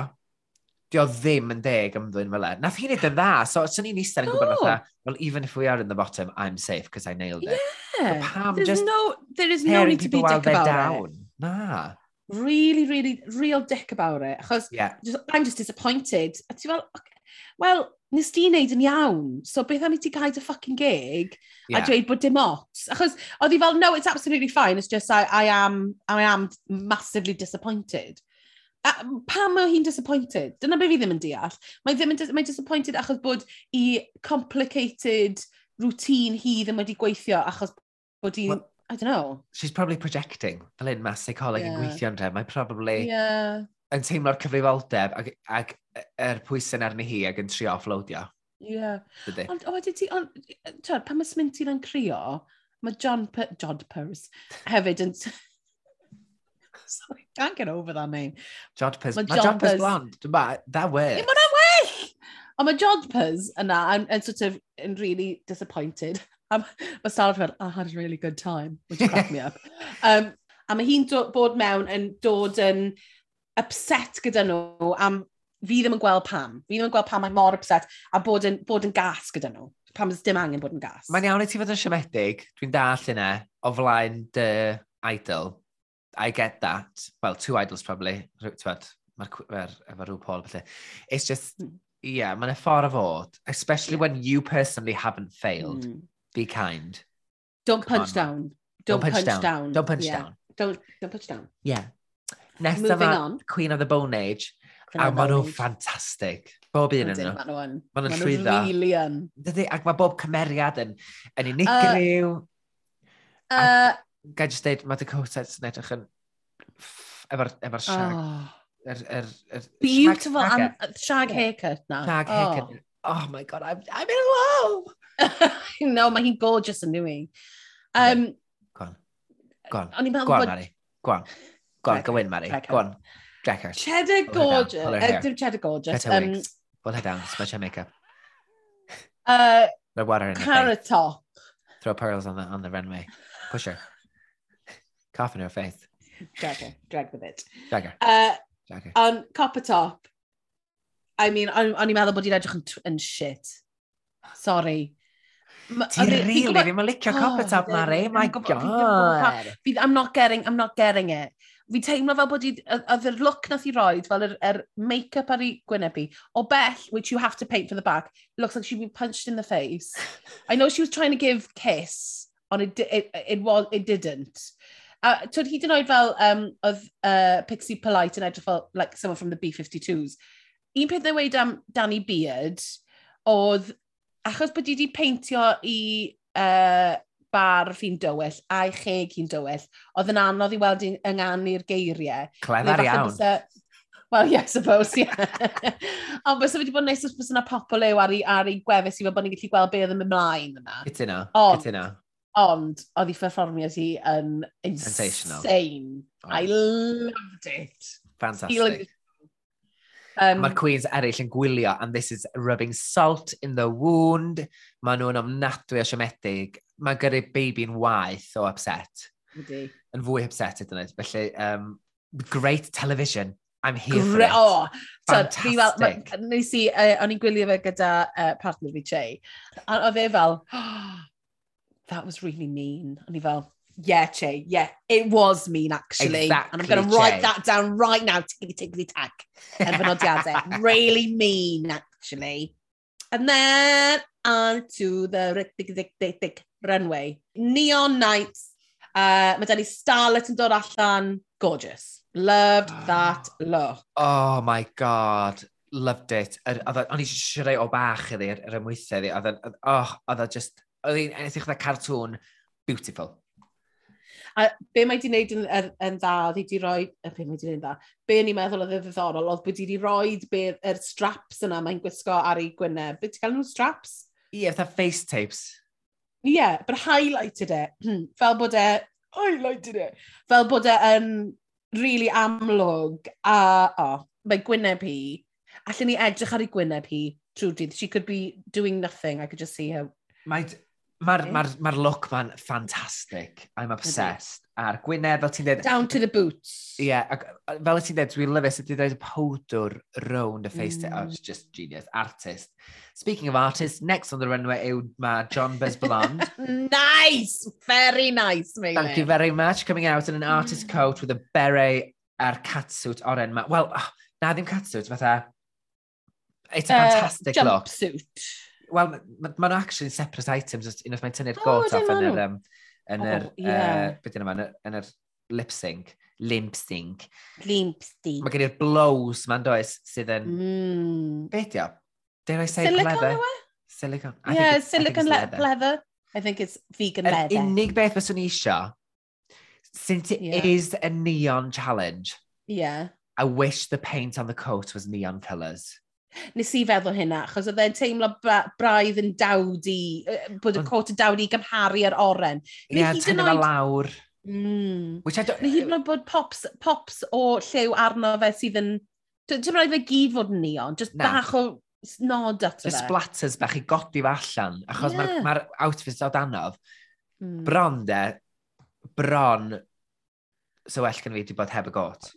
Di o ddim yn deg ymddwyn fel e. Nath hi'n edrych yn dda, so swn i'n eistedd yn gwybod oh. fatha, well, even if we are in the bottom, I'm safe because I nailed it. Yeah. Pam There's just no, there is no need to be dick about down. it. Na. Really, really, real dick about it. Achos, yeah. just, I'm just disappointed. A ti fel, okay, well, nes di wneud yn iawn, so beth am i ti gael dy ffucking gig yeah. a dweud bod dim ots? Achos oedd hi fel, no, it's absolutely fine, it's just I, I, am, I am massively disappointed. A, pam mae hi'n disappointed? Dyna be fi ddim yn deall. Mae ddim yn dis mae disappointed achos bod i complicated routine hi ddim wedi gweithio achos bod hi'n... Well, I don't know. She's probably projecting. Fel un mae psycholeg yeah. gweithio yn Mae probably... Yeah yn teimlo'r cyfrifoldeb ac, ac er pwysyn arni hi ac yn trio offloadio. Ie. Yeah. Ond o, ti, ond, twyd, pan mae Sminty yn crio, mae John, P John Purse hefyd yn... Sorry, can't get over that name. Jodpers. Pers. Mae Jodpers John blond. Dwi'n ba, that works. Mae hwnna'n well! Ond mae John Pers yna yn, yn sort of, yn really disappointed. Um, mae Sarah fel, ah, I had a really good time, which cracked me up. Um, a mae hi'n bod mewn yn dod yn upset gyda nhw am fi ddim yn gweld pam. Fi ddim yn gweld pam mae mor upset a bod yn, bod yn gas gyda nhw. Pam ys dim angen bod yn gas. Mae'n iawn i ti fod yn siomedig, dwi'n dall yna, o flaen dy idol. I get that. Well, two idols probably. Mae'r ma efo rhyw Paul felly. It's just, hmm. yeah, mae'n ffordd o fod. Especially yeah. when you personally haven't failed. Mm. Be kind. Don't Come punch on. down. Don't, don't punch, punch down. down. Don't punch yeah. down. Don't, don't punch down. Yeah. Nesaf a Queen of the Bone Age. Queen a maen nhw'n ffantastig. Bob un yn nhw. Maen nhw'n ma llwyddo. Maen nhw'n really yn. Dydy, ac mae bob cymeriad yn, yn uh, unigryw. Uh, uh, Gael jyst dweud, mae Dakota yn edrych yn... Efo'r efo oh. shag. Oh. Er, er, er, Beautiful. Shag, um, shag haircut na. Shag oh. haircut. Oh my god, I'm, I'm in love! no, mae hi'n gorgeous yn nhw i. Um, Gwan. Gwan. Gwan, Gwan, Gwan. Go on, go in, Mary. Cracker. Go on. Cracker. Cheddar gorgeous. Uh, dim cheddar gorgeous. Um, wigs. Pull her down. Um, Smudge her makeup. Uh, Throw water in Carrot her top. Throw pearls on the on the runway. Push her. Cough in her face. Drag her. Drag with it. Drag her. Uh, Drag her. On copper top. I mean, o'n i'n meddwl bod i'n edrych yn, yn shit. Sorry. Ti rili ddim yn licio copper oh, top, Mary. My God. I'm not getting, I'm not getting it fi teimlo fel bod i, oedd yr look nath i roed, fel yr, yr make-up ar ei gwynebu, o bell, which you have to paint for the back, looks like she'd been punched in the face. I know she was trying to give kiss, ond it, it, it, was, it didn't. A twyd hyd yn oed fel, um, oedd uh, Pixie Polite yn edrych fel, like, someone from the B-52s. Un peth na weid am Danny Beard, oedd, achos bod i wedi peintio i uh, bar hi'n dywyll a'i cheg hi'n dywyll. Oedd yn anodd i weld yng ynganu'r geiriau. Clefar iawn. Bysa... Wel, yeah, suppose, yeah. Ond bys wedi bod yn neis os bysa yna popol yw ar ei, ar ei gwefus i fel bod ni'n gallu gweld beth yn mynd mlaen yna. Gytuno, gytuno. Ond, oedd ei perfformiad hi yn insane. Oh. I loved it. Fantastic. Um, Mae'r Queens eraill yn gwylio, and this is rubbing salt in the wound. Mae nhw'n ofnadwy o siomedig mae gyda baby'n waith o upset. Ydy. Yn fwy upset ydyn nhw. Felly, um, great television. I'm here Gre for it. Oh, Fantastic. So, fel, ma, nes i, uh, o'n i'n gwylio fe gyda uh, partner fi, Che. A o fe fel, oh, that was really mean. O'n i fel, yeah, Che, yeah, it was mean, actually. Exactly, And I'm going to write that down right now, tickety tickety tack. Yn fynodiadau. really mean, actually. And then on to the tick, tick, tick, tick runway. Neon nights. Uh, mae da ni Starlet yn dod allan. Gorgeous. Loved ah. that look. Oh my god. Loved it. O'n i siarad o bach iddi, yr er ymwythau iddi. Oh, oedd o just... Oedd hi'n edrych dda cartwn beautiful. A be mae di wneud yn, yn, yn dda, oedd hi di roi, y be mae di wneud dda, be ni'n meddwl oedd y ddiddorol, oedd bod hi di roi yr straps yna mae'n gwisgo ar ei gwyneb. Be ti cael nhw straps? Ie, yeah, fatha face tapes yeah, but highlighted it. fel bod e, highlighted it. Fel bod e yn really amlwg a, oh, mae gwyneb hi. Allen ni edrych ar ei gwyneb hi trwy dydd. She could be doing nothing. I could just see her Mae, Mae'r ma r, ma, ma look ma'n ffantastig. I'm obsessed. A'r Gwynedd, fel ti'n dweud... Down to the boots. Ie, yeah, ac fel ti'n dweud, dwi'n lyfus, ydy dweud y powdwr round y face. Mm. Oh, it's mm. just genius. Artist. Speaking of artists, next on the runway yw ma John Buzz Blonde. nice! Very nice, mate. Thank you very much. Coming out in an mm. artist coat with a beret a'r catsuit oren ma. Wel, oh, na ddim catsuit, fatha... It's a uh, fantastic uh, look. Jumpsuit. Wel, maen ma ma actually separate items, unwaith mae'n tynnu'r oh, got off yn yr... Um, yn yr, oh, uh, beth yna, yn yr lip sync. Limp sync. Limp sync. Mae gen i'r blows ma'n does sydd yn... Mm. Beth yw? Dare I say silicone leather? Yw? E? Silicone. I yeah, silicone le leather. leather. I think it's vegan leather. Yr unig beth fyswn i eisiau, since it yeah. is a neon challenge, yeah. I wish the paint on the coat was neon colours. Nes i feddwl hynna, achos oedd e'n teimlo bra braidd yn dawdi, bod y cot yn dawdi i gymharu ar oren. Ie, yeah, tynnu fe lawr. Mm. Which I don't... Neu hyd yn oed bod pops, pops o llew arno fe sydd yn... Dwi'n rhaid fe gyd fod yn neon, just Na. bach o nod ato fe. Y splatters bach i godi fe allan, achos yeah. mae'r ma outfits o danodd. Mm. Bron de, bron so well gen fi wedi bod heb y got.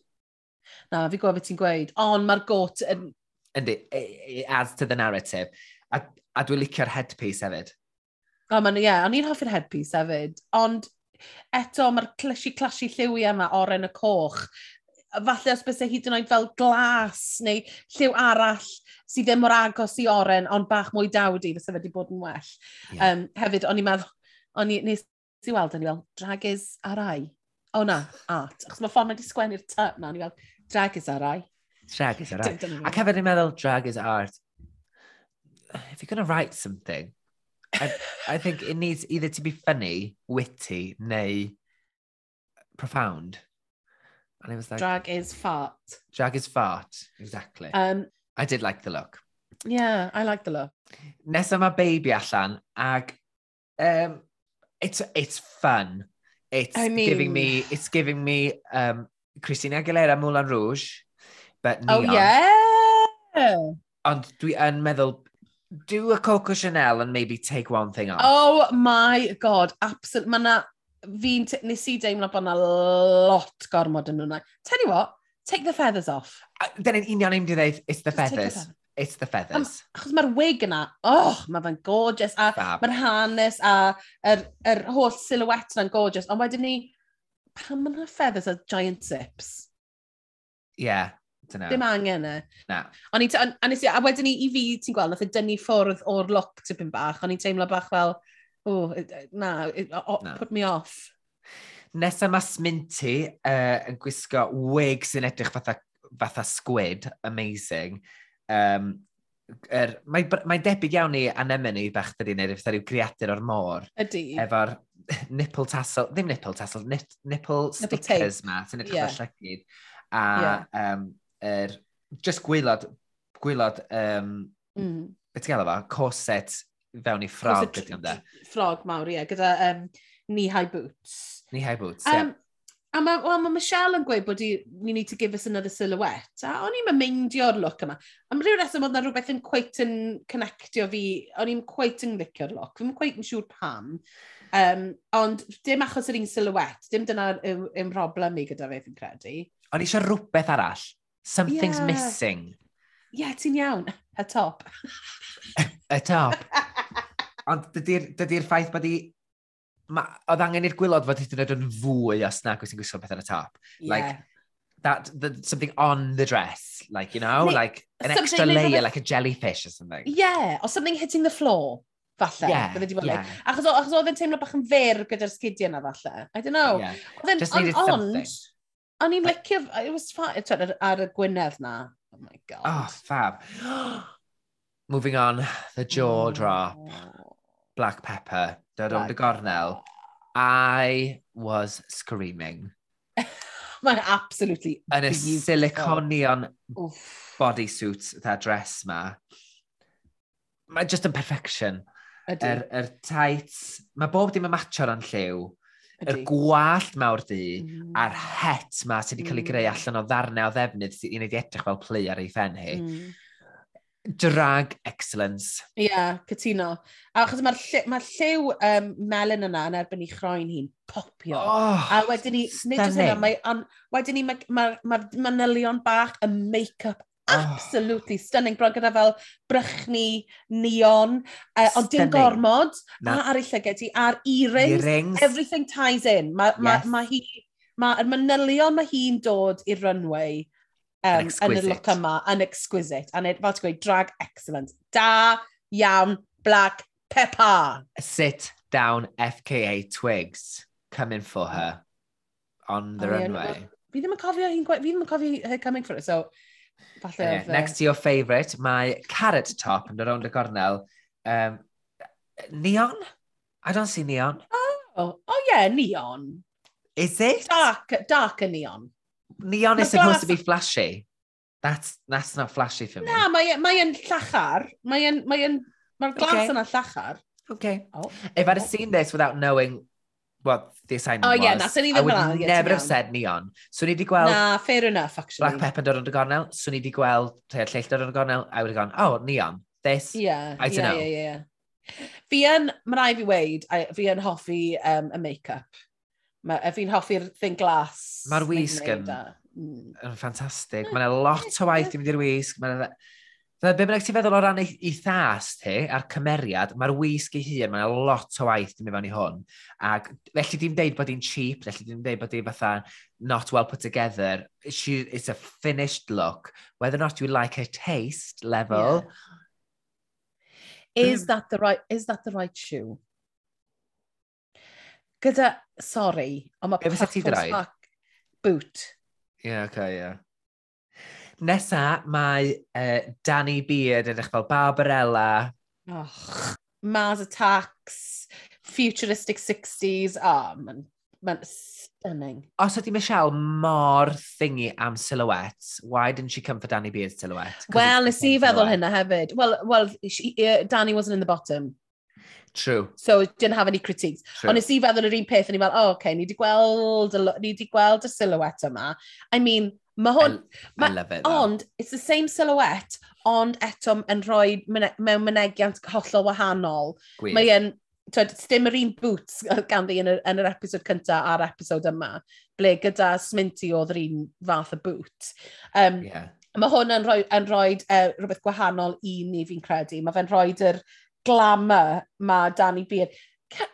Na, fi gwybod beth ti'n gweud, ond mae'r got yn Yndi, it it adds to the narrative. A, a dwi'n licio'r headpiece hefyd. O, man, ie, yeah, o'n i'n hoffi'r headpiece hefyd. Ond eto, mae'r clasi-clasi lliwi yma oren y coch. Falle os bys e hyd yn oed fel glas neu lliw arall sydd ddim mor agos i oren, ond bach mwy dawdi, fysa fe wedi bod yn well. Yeah. Um, hefyd, o'n i'n meddwl, o'n i, nes i weld o'n i fel, drag is ar ai. O na, art. Achos mae ffordd mae wedi sgwennu'r typ na, o'n i fel, drag is ar ai. Drag is art. Ac hefyd ni'n meddwl, drag is art. If you're going to write something, I, I think it needs either to be funny, witty, neu profound. And it was like... Drag is fart. Drag is fart, exactly. Um, I did like the look. Yeah, I like the look. Nesa mae baby allan, ag um, it's, it's fun. It's I mean... giving me, it's giving me um, Christina Aguilera Moulin Rouge bet neon. Oh, yeah! Ond dwi yn meddwl, do a Coco Chanel and maybe take one thing off. Oh my god, absolute. Mae na, fi'n, nes i deimlo bod na lot gormod yn hwnna. Tell you what, take the feathers off. Dyn ni'n union i'n dweud, it's the feathers. It's the feathers. Um, achos mae'r wig yna, oh, mae fe'n gorgeous, a mae'r hanes, a yr, yr holl silhouette yna'n gorgeous, ond wedyn ni, pam mae'n feathers a giant zips? Yeah. Dyna. Dim angen e. Na. O'n i, on, on, a wedyn ni i fi, ti'n gweld, nath y dynnu ffwrdd o'r look tipyn bach, o'n i'n teimlo bach fel, o, na, it, o, na, put me off. Nesa mae Sminty uh, yn gwisgo wig sy'n edrych fatha, fatha squid, amazing. Um, er, Mae'n mae debyg iawn i anemone bach dydy neu fatha rhyw creadur o'r môr. Ydy. Efo'r nipple tassel, ddim nipple tassel, nip, nipple, nipple stickers ma, sy'n edrych yeah. fel llygyd. A yeah. um, er, just gwylad, gwylad, um, mm. beth gael efo, corset fewn i ffrog ydy ond e. Ffrog mawr, ie, gyda um, knee-high boots. Knee-high boots, ie. Um. A mae well, ma Michelle yn gweud bod i, we need to give us another silhouette. A o'n i'n meindio'r look yma. Am rhyw reswm oedd na rhywbeth yn cweit yn connectio fi. O'n i'n cweit yn licio'r look. Fi'n cweit yn siŵr pam. Um, ond dim achos yr un silhouette. Dim dyna yw'n problem i gyda fe, fi'n credu. O'n i eisiau rhywbeth arall. Something's yeah. missing. Ie, yeah, ti'n iawn. Y top. y top. Ond dydy'r dydy ffaith bod i... Oedd angen i'r gwylod fod hyd yn oed yn fwy os nag oes ti'n gwisgo beth ar y top. Yeah. Like, that, the, something on the dress, like, you know, Neu, like an extra layer, like a jellyfish or something. Yeah, or something hitting the floor, falle. Yeah, yeah. Achos, achos oedd yn teimlo bach yn fyr gyda'r sgidiau yna, falle. I don't know. Yeah. Then, Just needed on, something. O'n i'n licio, it was fun, ar, ar y Gwynedd na. Oh my god. Oh, fab. Moving on, the jaw oh. drop, black pepper, dod y gornel. I was screaming. Mae'n absolutely Yn y siliconion bodysuit, that dress ma. Mae just yn perfection. Yr er, er tights, mae bob dim yn matcho o'n lliw yr gwallt mawr di mm. a'r het ma sydd wedi cael ei greu mm. allan o ddarnau o ddefnydd sydd wedi edrych fel plu ar ei ffen hi. Mm. Drag excellence. Ie, yeah, cytuno. A achos mae'r lle, ma lliw um, melon yna yn erbyn i chroen hi'n popio. Oh, a wedyn ni, nid oes hynna, mae, on, wedyn ni, mae'r ma, ma, ma manylion bach, y make-up absolutely stunning. Bron gyda fel brychni, neon, uh, ond dim gormod, Na. a ar ei llygau ti, a'r earrings, earrings, everything ties in. Mae ma, yes. ma hi, mae'r manylion mae hi'n dod i'r runway um, yn y look yma, yn exquisite. And it, fel ti'n gweud, drag excellent. Da, iawn, black, pepper. Sit down FKA Twigs, coming for her on the oh, runway. Yeah, no, fi ddim yn cofio hi'n gweud, fi ddim yn cofio her coming for it, so Falle uh, Next to your favourite, mae Carrot Top yn dod rownd y gornel. Um, neon? I don't see neon. Oh, oh yeah, neon. Is it? Dark, dark and neon. Neon is supposed to be flashy. That's, that's not flashy for me. Na, mae e, yn llachar. Mae'n mae mae glas okay. yna llachar. Okay. Oh. If I'd have seen this without knowing what the assignment oh, was. yeah, na, so ni I would hwnna, never have said neon. So ni di gweld... Na, fair enough, actually. Black Pepper dod yn y gornel, so ni di gweld rhai lleill dod yn y gornel, I would have gone, oh, neon, this, yeah, I don't yeah, know. Yeah, yeah, yeah. Fi yn, mae'n rhaid fi weid, fi yn hoffi um, y make-up. Fi'n hoffi'r thing glass. Mae'r wisg yn, mm. yn ffantastig. Mae'n lot o waith i fynd i'r wisg. Mae'n Fe be bynnag ti'n feddwl o ran ei, ei thas ti, a'r cymeriad, mae'r wisg ei hun, mae'n lot o waith dim fewn i hwn. Ac felly di'n deud bod hi'n cheap, felly di'n deud bod hi'n fatha not well put together. She, it's a finished look. Whether or not you like her taste level. Yeah. Is that the right, is that the right shoe? Gyda, sorry, ond mae Pack boot. Yeah, okay. Yeah. Nesa, mae uh, Danny Beard yn eich fel Barbarella. Och, Mars Attacks, Futuristic 60s, oh, mae'n ma stunning. Os ydy Michelle mor thingy am silhouettes, why didn't she come for Danny Beard's silhouette? Wel, nes i feddwl hynna hefyd. Wel, well, uh, Danny wasn't in the bottom. True. So, didn't have any critiques. True. Ond nes i feddwl yr un peth, o'n i fel, oh, okay, ni wedi gweld, ni wedi gweld y silhouette yma. I mean, Mae hwn... I, I love it. Ond, it's the same silhouette, ond eto yn rhoi mewn mynegiant hollol wahanol. Mae yn, twyd, dim yr un boots ganddi yn yr, yn yr episod cyntaf a'r episod yma, ble gyda Sminty oedd yr un fath o boot. Um, yeah. Mae hwn yn rhoi, yn rhoi uh, e, rhywbeth gwahanol i ni fi'n credu. Mae fe'n rhoi yr glamour mae Danny Beard.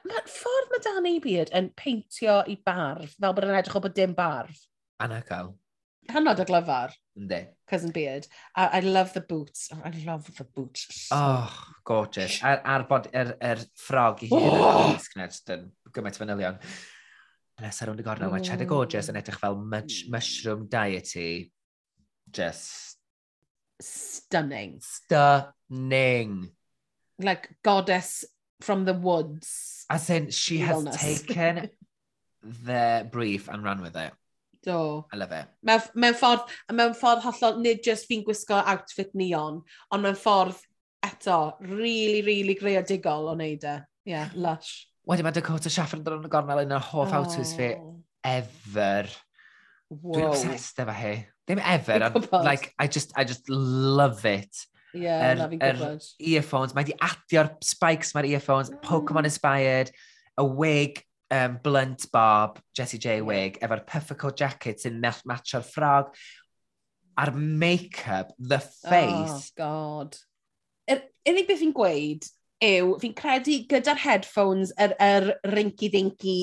Mae'r ffordd mae Danny Beard yn peintio i barf, fel bod yn edrych o bod dim barf. Anagael. Hannod o glyfar. Ynddi. Cousin Beard. I, I love the boots. I love the boots. Oh, gorgeous. A'r, ar bod er, er ffrog i hyn oh! yn dyn gymaint fanylion. Nes ar hwn y gornel, mm. mae Cheddar Gorgeous yn edrych fel much, mm. mushroom diety. Just... Stunning. Stunning. Like goddess from the woods. As in, she has taken the brief and run with it. Do. I love it. Mewn, mewn ffordd, mewn ffordd hollol, nid just fi'n gwisgo outfit neon, ond mewn ffordd eto, really, really greadigol o wneud e. Yeah, lush. Wedyn mae Dakota Schaffer yn dod yn y gornel yn y hoff oh. outfits fi ever. Wow. Dwi'n obsessed efo hi. Ddim ever, ond like, I just, I just love it. Yeah, er, na fi'n gwybod. Er earphones, mae di adio'r spikes mae'r earphones, mm. Pokemon inspired, a wig, um, Blunt Bob, Jessie J Wig, efo'r puffical jacket sy'n matcho'r ffrog, a'r make-up, the oh, face. Oh, God. Yr unig beth fi'n gweud yw, fi'n credu gyda'r headphones, yr, er, yr er rinky-dinky,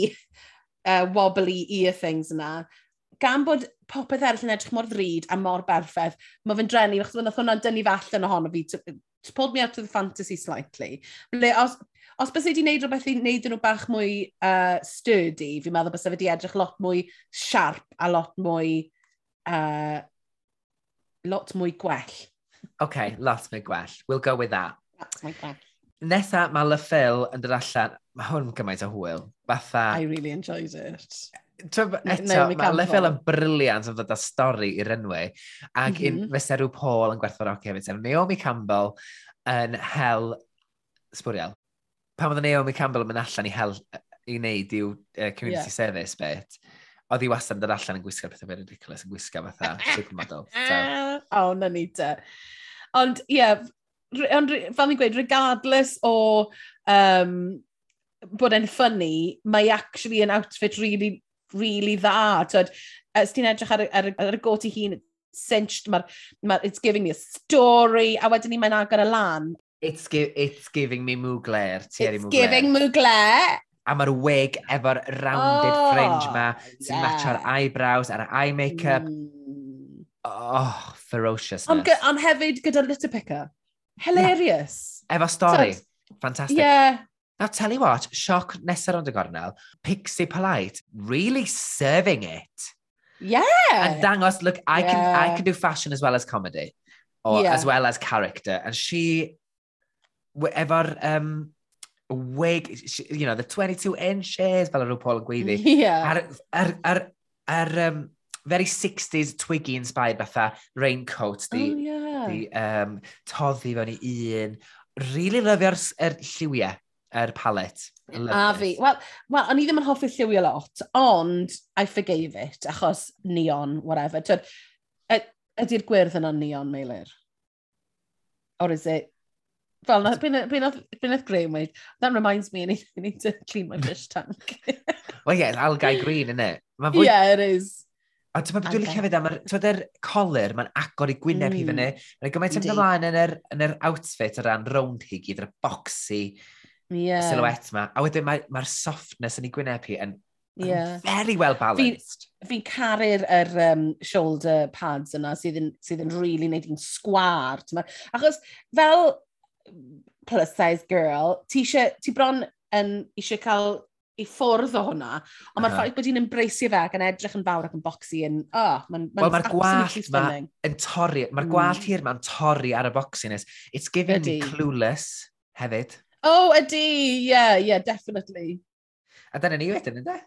uh, wobbly ear things yna, gan bod popeth eraill yn edrych mor ddrud a mor berffaith, mae fe'n drenu, achos nath hwnna'n dynnu fe allan ohono fi just pulled me out of the fantasy slightly. Ble, os, os bys i wedi gwneud rhywbeth i wneud nhw bach mwy uh, sturdy, fi'n meddwl bys wedi edrych lot mwy sharp a lot mwy, uh, lot mwy gwell. OK, lot mwy gwell. We'll go with that. That's my gwell. Nesa, mae Le Phil yn dod allan, mae hwn gymaint o hwyl. Fatha... I really enjoyed it. Eto, Naomi mae lefel yn briliant yn ddod â stori i'r enwau. Ac mm -hmm. fysa rhyw Paul yn gwerthfawrogi hefyd. Naomi Campbell yn hel sbwriel. Pan oedd Naomi Campbell yn mynd allan i hel i wneud i'w uh, community yeah. service bit, oedd hi wastad yn dod allan yn gwisgo pethau fe ridiculous, yn gwisgo fatha supermodel. So. O, oh, na ni te. Ond, ie, yeah, ond, fel ni'n gweud, regardless o um, bod e'n ffynnu, mae actually an outfit really really dda. Tyd, os ti'n edrych ar, ar, ar y got i hun, cinched, mae'r, ma it's giving me a story, a wedyn ni mae'n agor y lan. It's, gi it's giving me Mugler, Thierry Mugler. It's Mugler. giving Mugler. A mae'r wig efo'r rounded oh, fringe ma, sy'n yeah. matcho'r eyebrows a'r eye makeup. Mm. Oh, ferociousness. Ond on hefyd gyda litter picker. Hilarious. Yeah. Efo stori. So, Fantastic. Yeah. Now, tell you what, sioc nesaf rownd y gornel, Pixie Polite, really serving it. Yeah. And dangos, look, I, yeah. can, I can do fashion as well as comedy, or yeah. as well as character. And she, efo'r um, wig, she, you know, the 22 inches, hairs, fel yr Paul yn gweiddi. Yeah. Ar, ar, ar, ar um, very 60s Twiggy inspired fatha raincoat, the, oh, yeah. the um, toddi fewn i un. Really lyfio'r er, lliwiau er palet. A fi. Wel, well, o'n i ddim yn hoffi lliwio lot, ond I forgave it, achos neon, whatever. Twyd, ydy'r gwyrdd yna neon, Meilir? Or is it... Fel, byn oedd Graham weid, that reminds me, I need, I need to clean my fish tank. Well, yeah, it's algae green, isn't it? Fwy... Yeah, it is. A ti'n meddwl, dwi'n licio fydda, mae'r yr colir, mae'n agor i gwyneb mm. i fyny. Mae'n gymaint yn ymlaen yn yr, yn yr outfit o ran round hi gyd, yr boxy, yeah. silhouette ma. A wedyn mae'r mae softness yn ei gwyneb hi yn, yeah. very well balanced. Fi'n fi caru'r er, um, shoulder pads yna sydd yn, sydd yn really neud i'n sgwar. Achos fel plus size girl, ti, eisiau, ti bron yn eisiau cael i ffwrdd o hwnna, ond mae'r uh -huh. bod hi'n embraceio fe ac yn edrych yn fawr ac yn boxy yn, oh, mae'n ma well, ma gwallt ma yn torri, mae'r mm. gwallt hir ma'n torri ar y boxiness. It's giving Ydy. me clueless hefyd. Oh, ydy, yeah, yeah, definitely. A dyna ni wedyn, ynddo?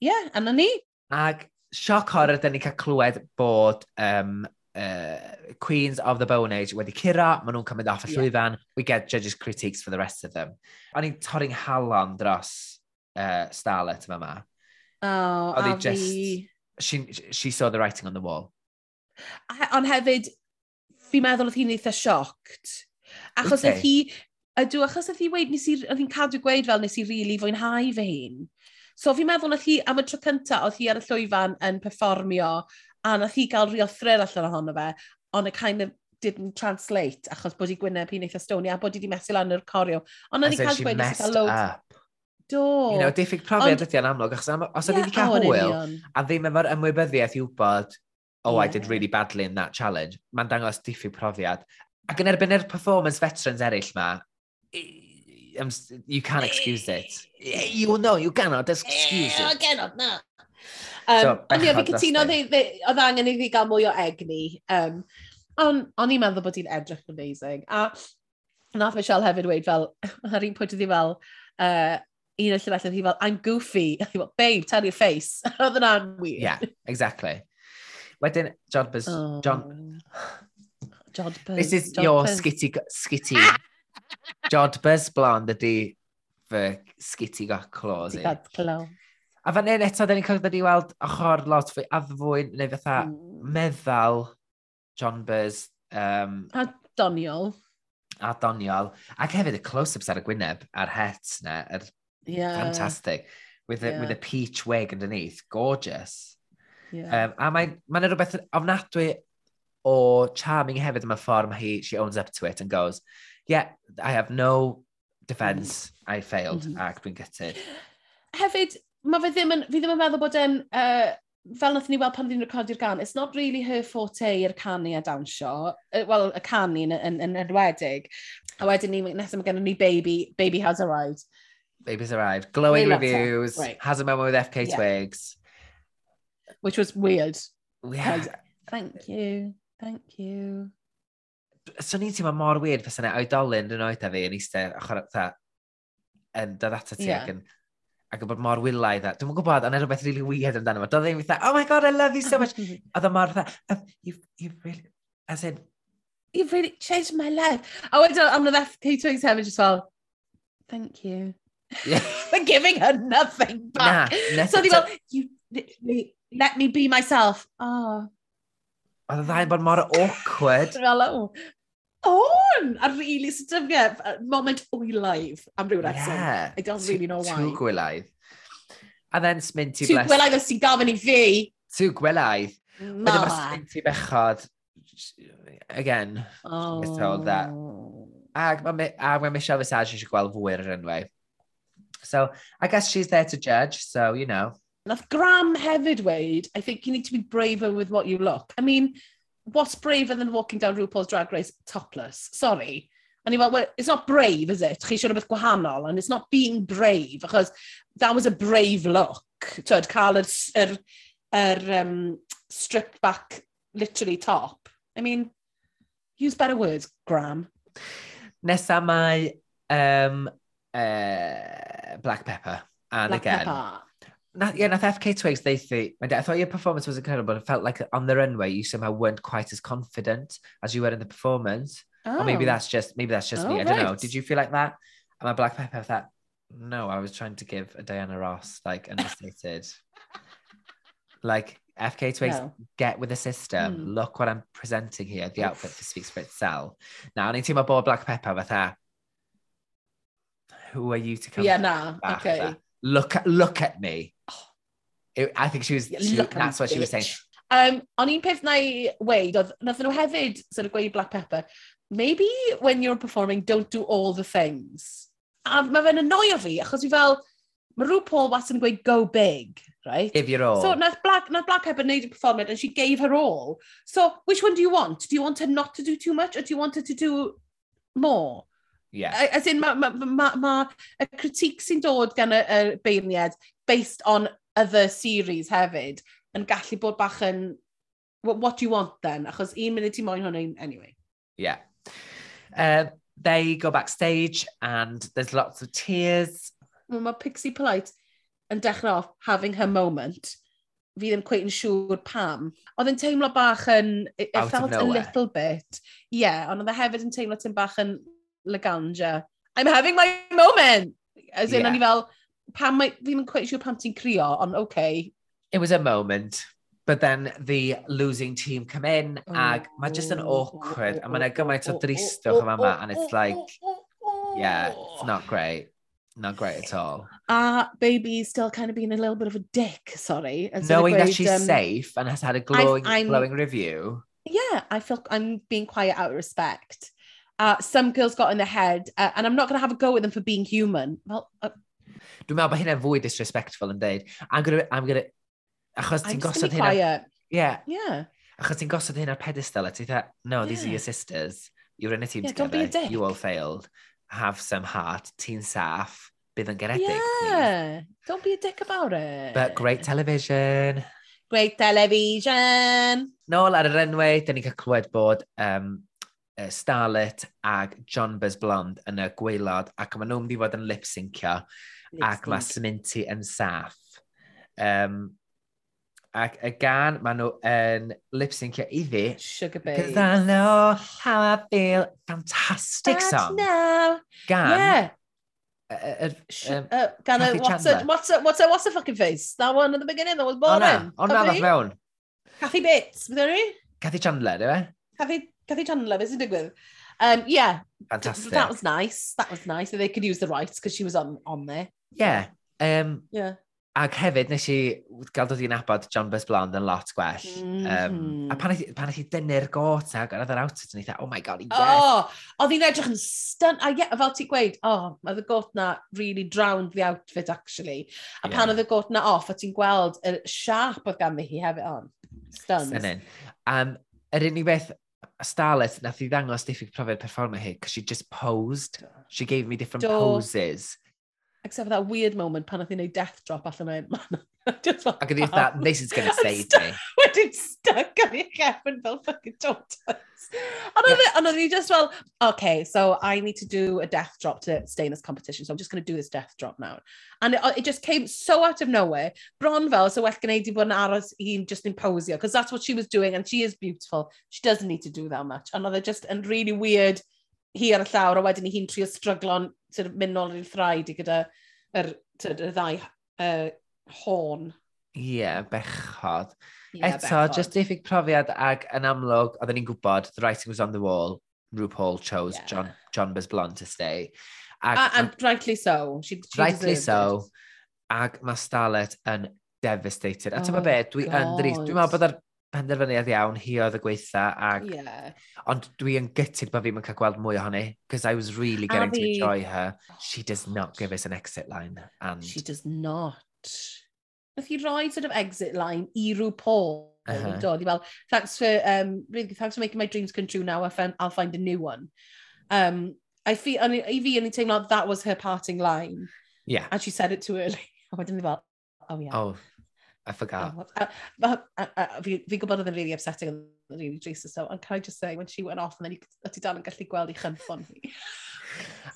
Yeah, anna ni. Ag sioc horror, dyna ni cael clywed bod um, uh, Queens of the Bone Age wedi curo, maen nhw'n cymryd off y llwyfan, yeah. we get judges' critiques for the rest of them. O'n i'n torri'n halon dros uh, Starlet yma ma. Oh, Oedd a just, fi... She, she saw the writing on the wall. Ond hefyd, fi'n meddwl oedd hi'n eitha sioct. Achos okay. oedd hi, Ydw, achos oedd hi weid, nes i, oedd hi'n cadw gweud fel nes i rili really fwynhau fy hun. So fi'n meddwl oedd hi am y tro cynta, oedd hi ar y llwyfan yn performio, a nath hi gael rhywbeth thrill allan ohono fe, ond y kind of didn't translate, achos bod hi gwyneb hi'n eitha stoni, a bod hi wedi mesu lan yr corio. Ond oedd hi'n cael gweud nes i gael loads. Do. You know, diffyg profiad ydy yn amlwg, achos os oedd yeah, wedi cael hwyl, a ddim efo'r ymwybyddiaeth i wybod, oh, yeah. I did really badly in that challenge, mae'n dangos diffyg profiad. Ac yn erbyn yr performance veterans eraill ma, you can't excuse it. You know, you cannot eh, excuse it. You cannot, na. Um, so, ond ie, fi cytuno, oedd angen i fi gael mwy o egni. Um, ond on i'n meddwl bod hi'n edrych yn amazing. A nath Michelle hefyd weid fel, ar un pwynt iddi fel, uh, un o'r llyfell hi fel, I'm goofy. A hi fel, babe, tell your face. oedd yna'n weird. Yeah, exactly. Wedyn, John Buzz, oh. John... Jodpers. This is Jodpers. your skitty, skitty ah! Jodbers blond ydy fy sgiti got claws i. Got claws. A fan hyn eto, da ni'n cael dod weld ochr lot fwy addfwyn neu fatha mm. meddal John Buzz. Um, a doniol. A doniol. Ac hefyd y close-ups ar y gwyneb, a'r het na, yr yeah. fantastic. With the, yeah. with the peach wig underneath. Gorgeous. Yeah. Um, a mae'n mae rhywbeth ofnadwy o charming hefyd yma ffordd mae hi, she owns up to it and goes, yeah, I have no defence, mm. I failed, mm -hmm. ac dwi'n gytid. Hefyd, mae fe ddim yn, fi ddim yn meddwl bod e'n, uh, fel nath ni weld pan ddyn nhw'n gan, it's not really her forte i'r canu a dawnsio, uh, well, y canu yn, yn, yn enwedig. A wedyn ni, nesaf mae gennym ni Baby, Baby Has Arrived. Baby's Arrived. Glowing reviews, right. has a memo with FK yeah. Twigs. Which was weird. Yeah. Thank you, thank you so ni'n teimlo mor weird fes yna oedolyn yn oed a fi yn eistedd ochr ta, yn dod ato ti yeah. ac yn ac yn bod mor wylaidd a dwi'n gwybod ond rhywbeth really weird amdano fo. Doedd ddim fatha, oh my god I love you so much. Oedd o mor fatha um, you've, you've really as in you've really changed my life. A wedyn am na ddeth Kate Wings hefyd just fel thank you. Yeah. for giving her nothing back. nah, so di fel you let me be myself. Oh Oedd y ddau'n bod mor awkward. Fel, oh, on! A really, sort of, yeah, moment wylaidd am rhyw reswm. Yeah. I don't really know why. Tŵ gwylaidd. A then Sminty Bless... blesed. Tŵ gwylaidd os ti'n gafon i fi. Tŵ gwylaidd. Ma. Wedyn smyn Sminty bechod. Again. Oh. It's all that. Ag mae ma Michelle Visage eisiau gweld fwy ar yr enwau. So, I guess she's there to judge, so, you know. Nath Graham hefyd weid, I think you need to be braver with what you look. I mean, what's braver than walking down RuPaul's Drag Race topless? Sorry. And he went, well, it's not brave, is it? Chi siwr beth gwahanol, and it's not being brave, because that was a brave look. Tyd, cael yr, yr, yr um, stripped back, literally top. I mean, use better words, Graham. Nesa mae um, uh, Black Pepper. And Black again, Pepper. Yeah, nath FK Twigs, they think, I thought your performance was incredible, but it felt like on the runway you somehow weren't quite as confident as you were in the performance. Oh. Or maybe that's just maybe that's just me. Oh, I don't know. Did you feel like that? Am I Black Pepper? Thought, no, I was trying to give a Diana Ross like understated. like FK Twigs, No. get with the system. Hmm. Look what I'm presenting here. The outfit just speaks for itself. Now, any team about Black Pepper, With fatha, who are you to come? Yeah, nah, okay. Look, at- look at me. It, I think she was, she, that's what she was saying. Um, o'n un peth na i weid, oedd nath nhw hefyd sort of gweud Black Pepper, maybe when you're performing, don't do all the things. A mae fe'n annoio fi, achos fi fel, mae rhyw Paul Watson yn gweud go big, right? Give your all. So nath Black, nath Black Pepper neud y performance and she gave her all. So which one do you want? Do you want her not to do too much or do you want her to do more? Yeah. As in, mae ma, ma, ma, ma, y critique sy'n dod gan y, y beirniad based on other series hefyd yn gallu bod bach yn what, what do you want then? Achos un munud ti moyn hwnna anyway. Yeah. Uh, they go backstage and there's lots of tears. Well, mae Pixie Polite yn dechrau off having her moment. Fi ddim cweith yn siŵr pam. Oedd yn teimlo bach yn... It, it felt a little bit. Yeah, ond oedd e hefyd yn teimlo tyn bach yn Laganja. I'm having my moment! As in, yeah. o'n i fel, pam. Fi ddim yn cweith siŵr pam ti'n crio, ond okay. It was a moment. But then the losing team come in, ag mae just yn awkward, a mae'n gymaint o dristwch yma yma, and it's like, yeah, it's not great. Not great at all. A baby's still kind of being a little bit of a dick, sorry. as in a Knowing that she's um, safe and has had a glowing, glowing review. Yeah, I feel I'm being quiet out of respect. Uh, some girls got in the head, uh, and I'm not going to have a go with them for being human. Well, uh, Dwi'n meddwl bod hynna'n fwy disrespectful yn deud, I'm gonna, I'm gonna, achos ti'n gosod hynna... Quiet. Yeah. Yeah. Achos ti'n gosod hynna'r pedestal a ti'n no, these yeah. are your sisters. You're in a team yeah, together. You all failed. Have some heart. Ti'n saff. Bydd yn geredig. Yeah. Please. Don't be a dick about it. But great television. Great television. Nôl ar yr enwau, dyn ni'n cael clywed bod um, uh, Starlet ag John Buzz Blond yn y gweilod ac mae nhw'n mynd i fod yn lip-syncio ac mae Sminty yn saff. Um, ac y gan maen nhw yn lip-syncio e iddi. Sugar Babes. Cause I know how I feel. Fantastic song. Now. Gan. Yeah. Uh, um, uh, gan what's a, what's, a, what's, what's the fucking face? That one at the beginning, that was boring. O oh, na, o na, mewn. Cathy Bates, bydd ni? Cathy Chandler, dywe? Cathy, Cathy Chandler, beth sy'n digwydd? Um, yeah, Fantastic. that was nice. That was nice that they could use the rights because she was on, on there. Yeah. Um, yeah. Ac hefyd, nes i gael dod i'n abod John Buzz Blond yn lot gwell. Mm -hmm. um, a mhm. pan nes i dynnu'r got ag oedd yr outfit yn eitha, oh my god, yes. Oh, oedd hi'n edrych yn stun. A yeah, fel ti'n gweud, oh, oedd y got na really drowned the outfit, actually. A pan yeah. oedd y got na off, a ti'n gweld y siarp oedd ganddi hi hefyd on. Stuns. Stunning. Um, yr unig beth Starlet nath i ddangos diffyg profiad performer hi, because she just posed. She gave me different Do. poses except for that weird moment pan oedd hi'n neud death drop allan o'n e- man. Just fel, Ac oedd hi'n that, oh. this is going to save me. Wedyn stuck ar ei gefn fel fucking tortoise. Ond e- oedd hi just fel, okay, so I need to do a death drop to stay in this competition, so I'm just going to do this death drop now. And it, it just came so out of nowhere. Bron fel, so well gwneud i bod yn aros i'n just imposio, because that's what she was doing, and she is beautiful. She doesn't need to do that much. And oedd e just yn really weird, hi ar y llawr, a wedyn hi'n trio stryglo'n tyd, mynd nôl i'r thraid i gyda yr, tyd, y ddau uh, hôn. Ie, yeah, bechod. Yeah, Eto, bechod. just diffyg profiad ag yn amlwg, oedden ni'n gwybod, the writing was on the wall, RuPaul chose yeah. John, John Besblon to stay. Ag, a, and rightly so. She, she rightly so. It. Ag mae Starlet yn devastated. A oh tyma be, dwi yn dris. Dwi'n oh, meddwl bod ar penderfyniad iawn, hi oedd y gweitha. Ag... Yeah. Ond dwi yn gytid bod fi'n cael gweld mwy ohoni, because I was really getting Abby. to enjoy her. Oh. She does not give us an exit line. And... She does not. Nath hi roi sort of exit line i rhyw Paul. Uh -huh. Do, fel, thanks for, um, really, thanks for making my dreams come true now, I'll find a new one. Um, I feel, and i fi yn ei teimlo that was her parting line. Yeah. And she said it too early. A wedyn ni fel, oh yeah. Oh, I forgot. Oh, uh, but, uh, uh, fi, fi gwybod oedd yn really upsetting and really drist so, and can I just say, when she went off, and then o ti dal yn gallu gweld i chynffon hi.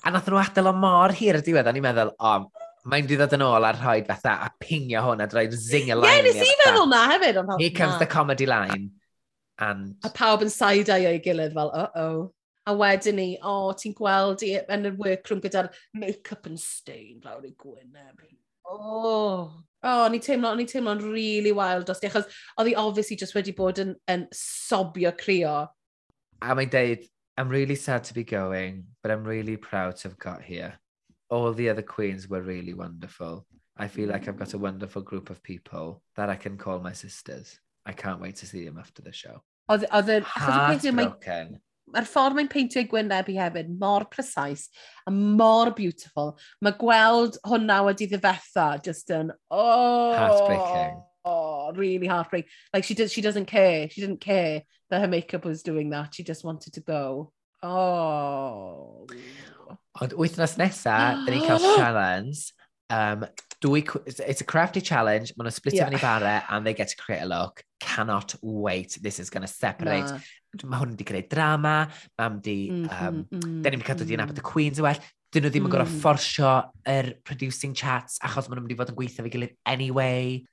a nath nhw adael o mor hir y diwedd, a ni'n meddwl, o, oh, mae'n di ddod yn ôl ar rhoi fatha a pingio hwn a droi'r zinger line. Ie, yeah, nes i feddwl na hefyd. Fel, Here comes na. the comedy line. And... A pawb yn side-eye o'i gilydd fel, uh-oh. A wedyn ni, o, oh, ti'n gweld i yn y workroom gyda'r make-up yn stain lawr i gwyneb. Oh. Oh, o'n i teimlo, ni teimlo'n really wild os di, achos oedd hi obviously just wedi bod yn, yn sobio crio. A mae'n deud, I'm really sad to be going, but I'm really proud to have got here. All the other queens were really wonderful. I feel like I've got a wonderful group of people that I can call my sisters. I can't wait to see them after the show. Oedd, oedd, Heartbroken mae'r ffordd mae'n peintio Gwyneb i hefyd mor precise a mor beautiful. Mae gweld hwnna wedi ddifetha, just yn, oh... Heartbreaking. Oh, really heartbreaking. Like, she, does, she doesn't care. She didn't care that her makeup was doing that. She just wanted to go. Oh. Ond wythnos nesa, dyn ni'n cael challenge. Um, dwy, it's a crafty challenge. Mae'n splitio yeah. fyny bare and they get to create a look cannot wait, this is going to separate. Na. Mae hwn wedi creu drama, mam mhm, mhm, di, mm -hmm, um, mm, da ni'n mynd cadw mm. di anabod y mhm. Queen's y well, dyn nhw ddim yn mm. fforsio yr er producing chats achos maen nhw'n mynd i fod yn gweithio fi gilydd anyway.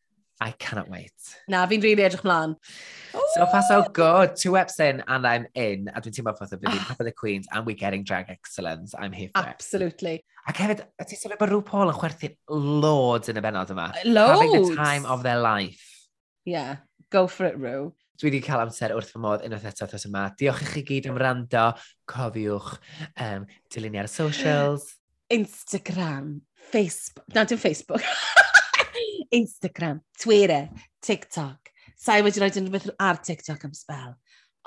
I cannot wait. Na, fi'n rili really edrych mlaen. So far so good. Two eps in and I'm in. A dwi'n teimlo fatha fi fi'n ah. Papa the Queens and we're getting drag excellence. I'm here for Absolutely. it. Absolutely. Ac hefyd, a ti'n sylwi bod rhyw Paul yn chwerthu loads yn y benod yma. Loads. Having the time of their life. Yeah. Go for it, Rw. Dwi wedi cael amser wrth fy modd unwaith eto thos yma. Diolch i chi gyd am rando. Cofiwch um, dilunio ar y socials. Instagram, Facebook, na dim Facebook. Instagram, Twitter, TikTok. Sa'i wedi rhoi unrhyw ar TikTok am spel,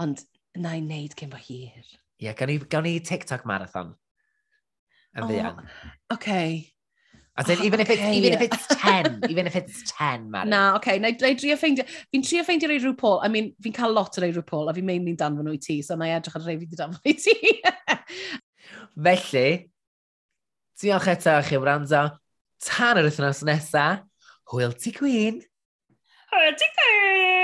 ond na i wneud cyn bo hir. Ie, yeah, gawn ni, gawn ni TikTok marathon. Yn oh, ddian. Oce. Okay. As in, oh, even, okay. if it's, even if it's 10, even if it's 10, Mari. Na, oce, okay. na i drio ffeindio, fi'n trio ffeindio rei rhyw pôl, I mean, fi'n cael lot o rei rhyw pôl, a fi'n mainly'n danfon nhw i ti, so na i edrych ar rei fi wedi danfon i ti. Felly, diolch eto chi wrando, tan yr wythnos nesaf, hwyl ti gwyn! Hwyl ti gwyn!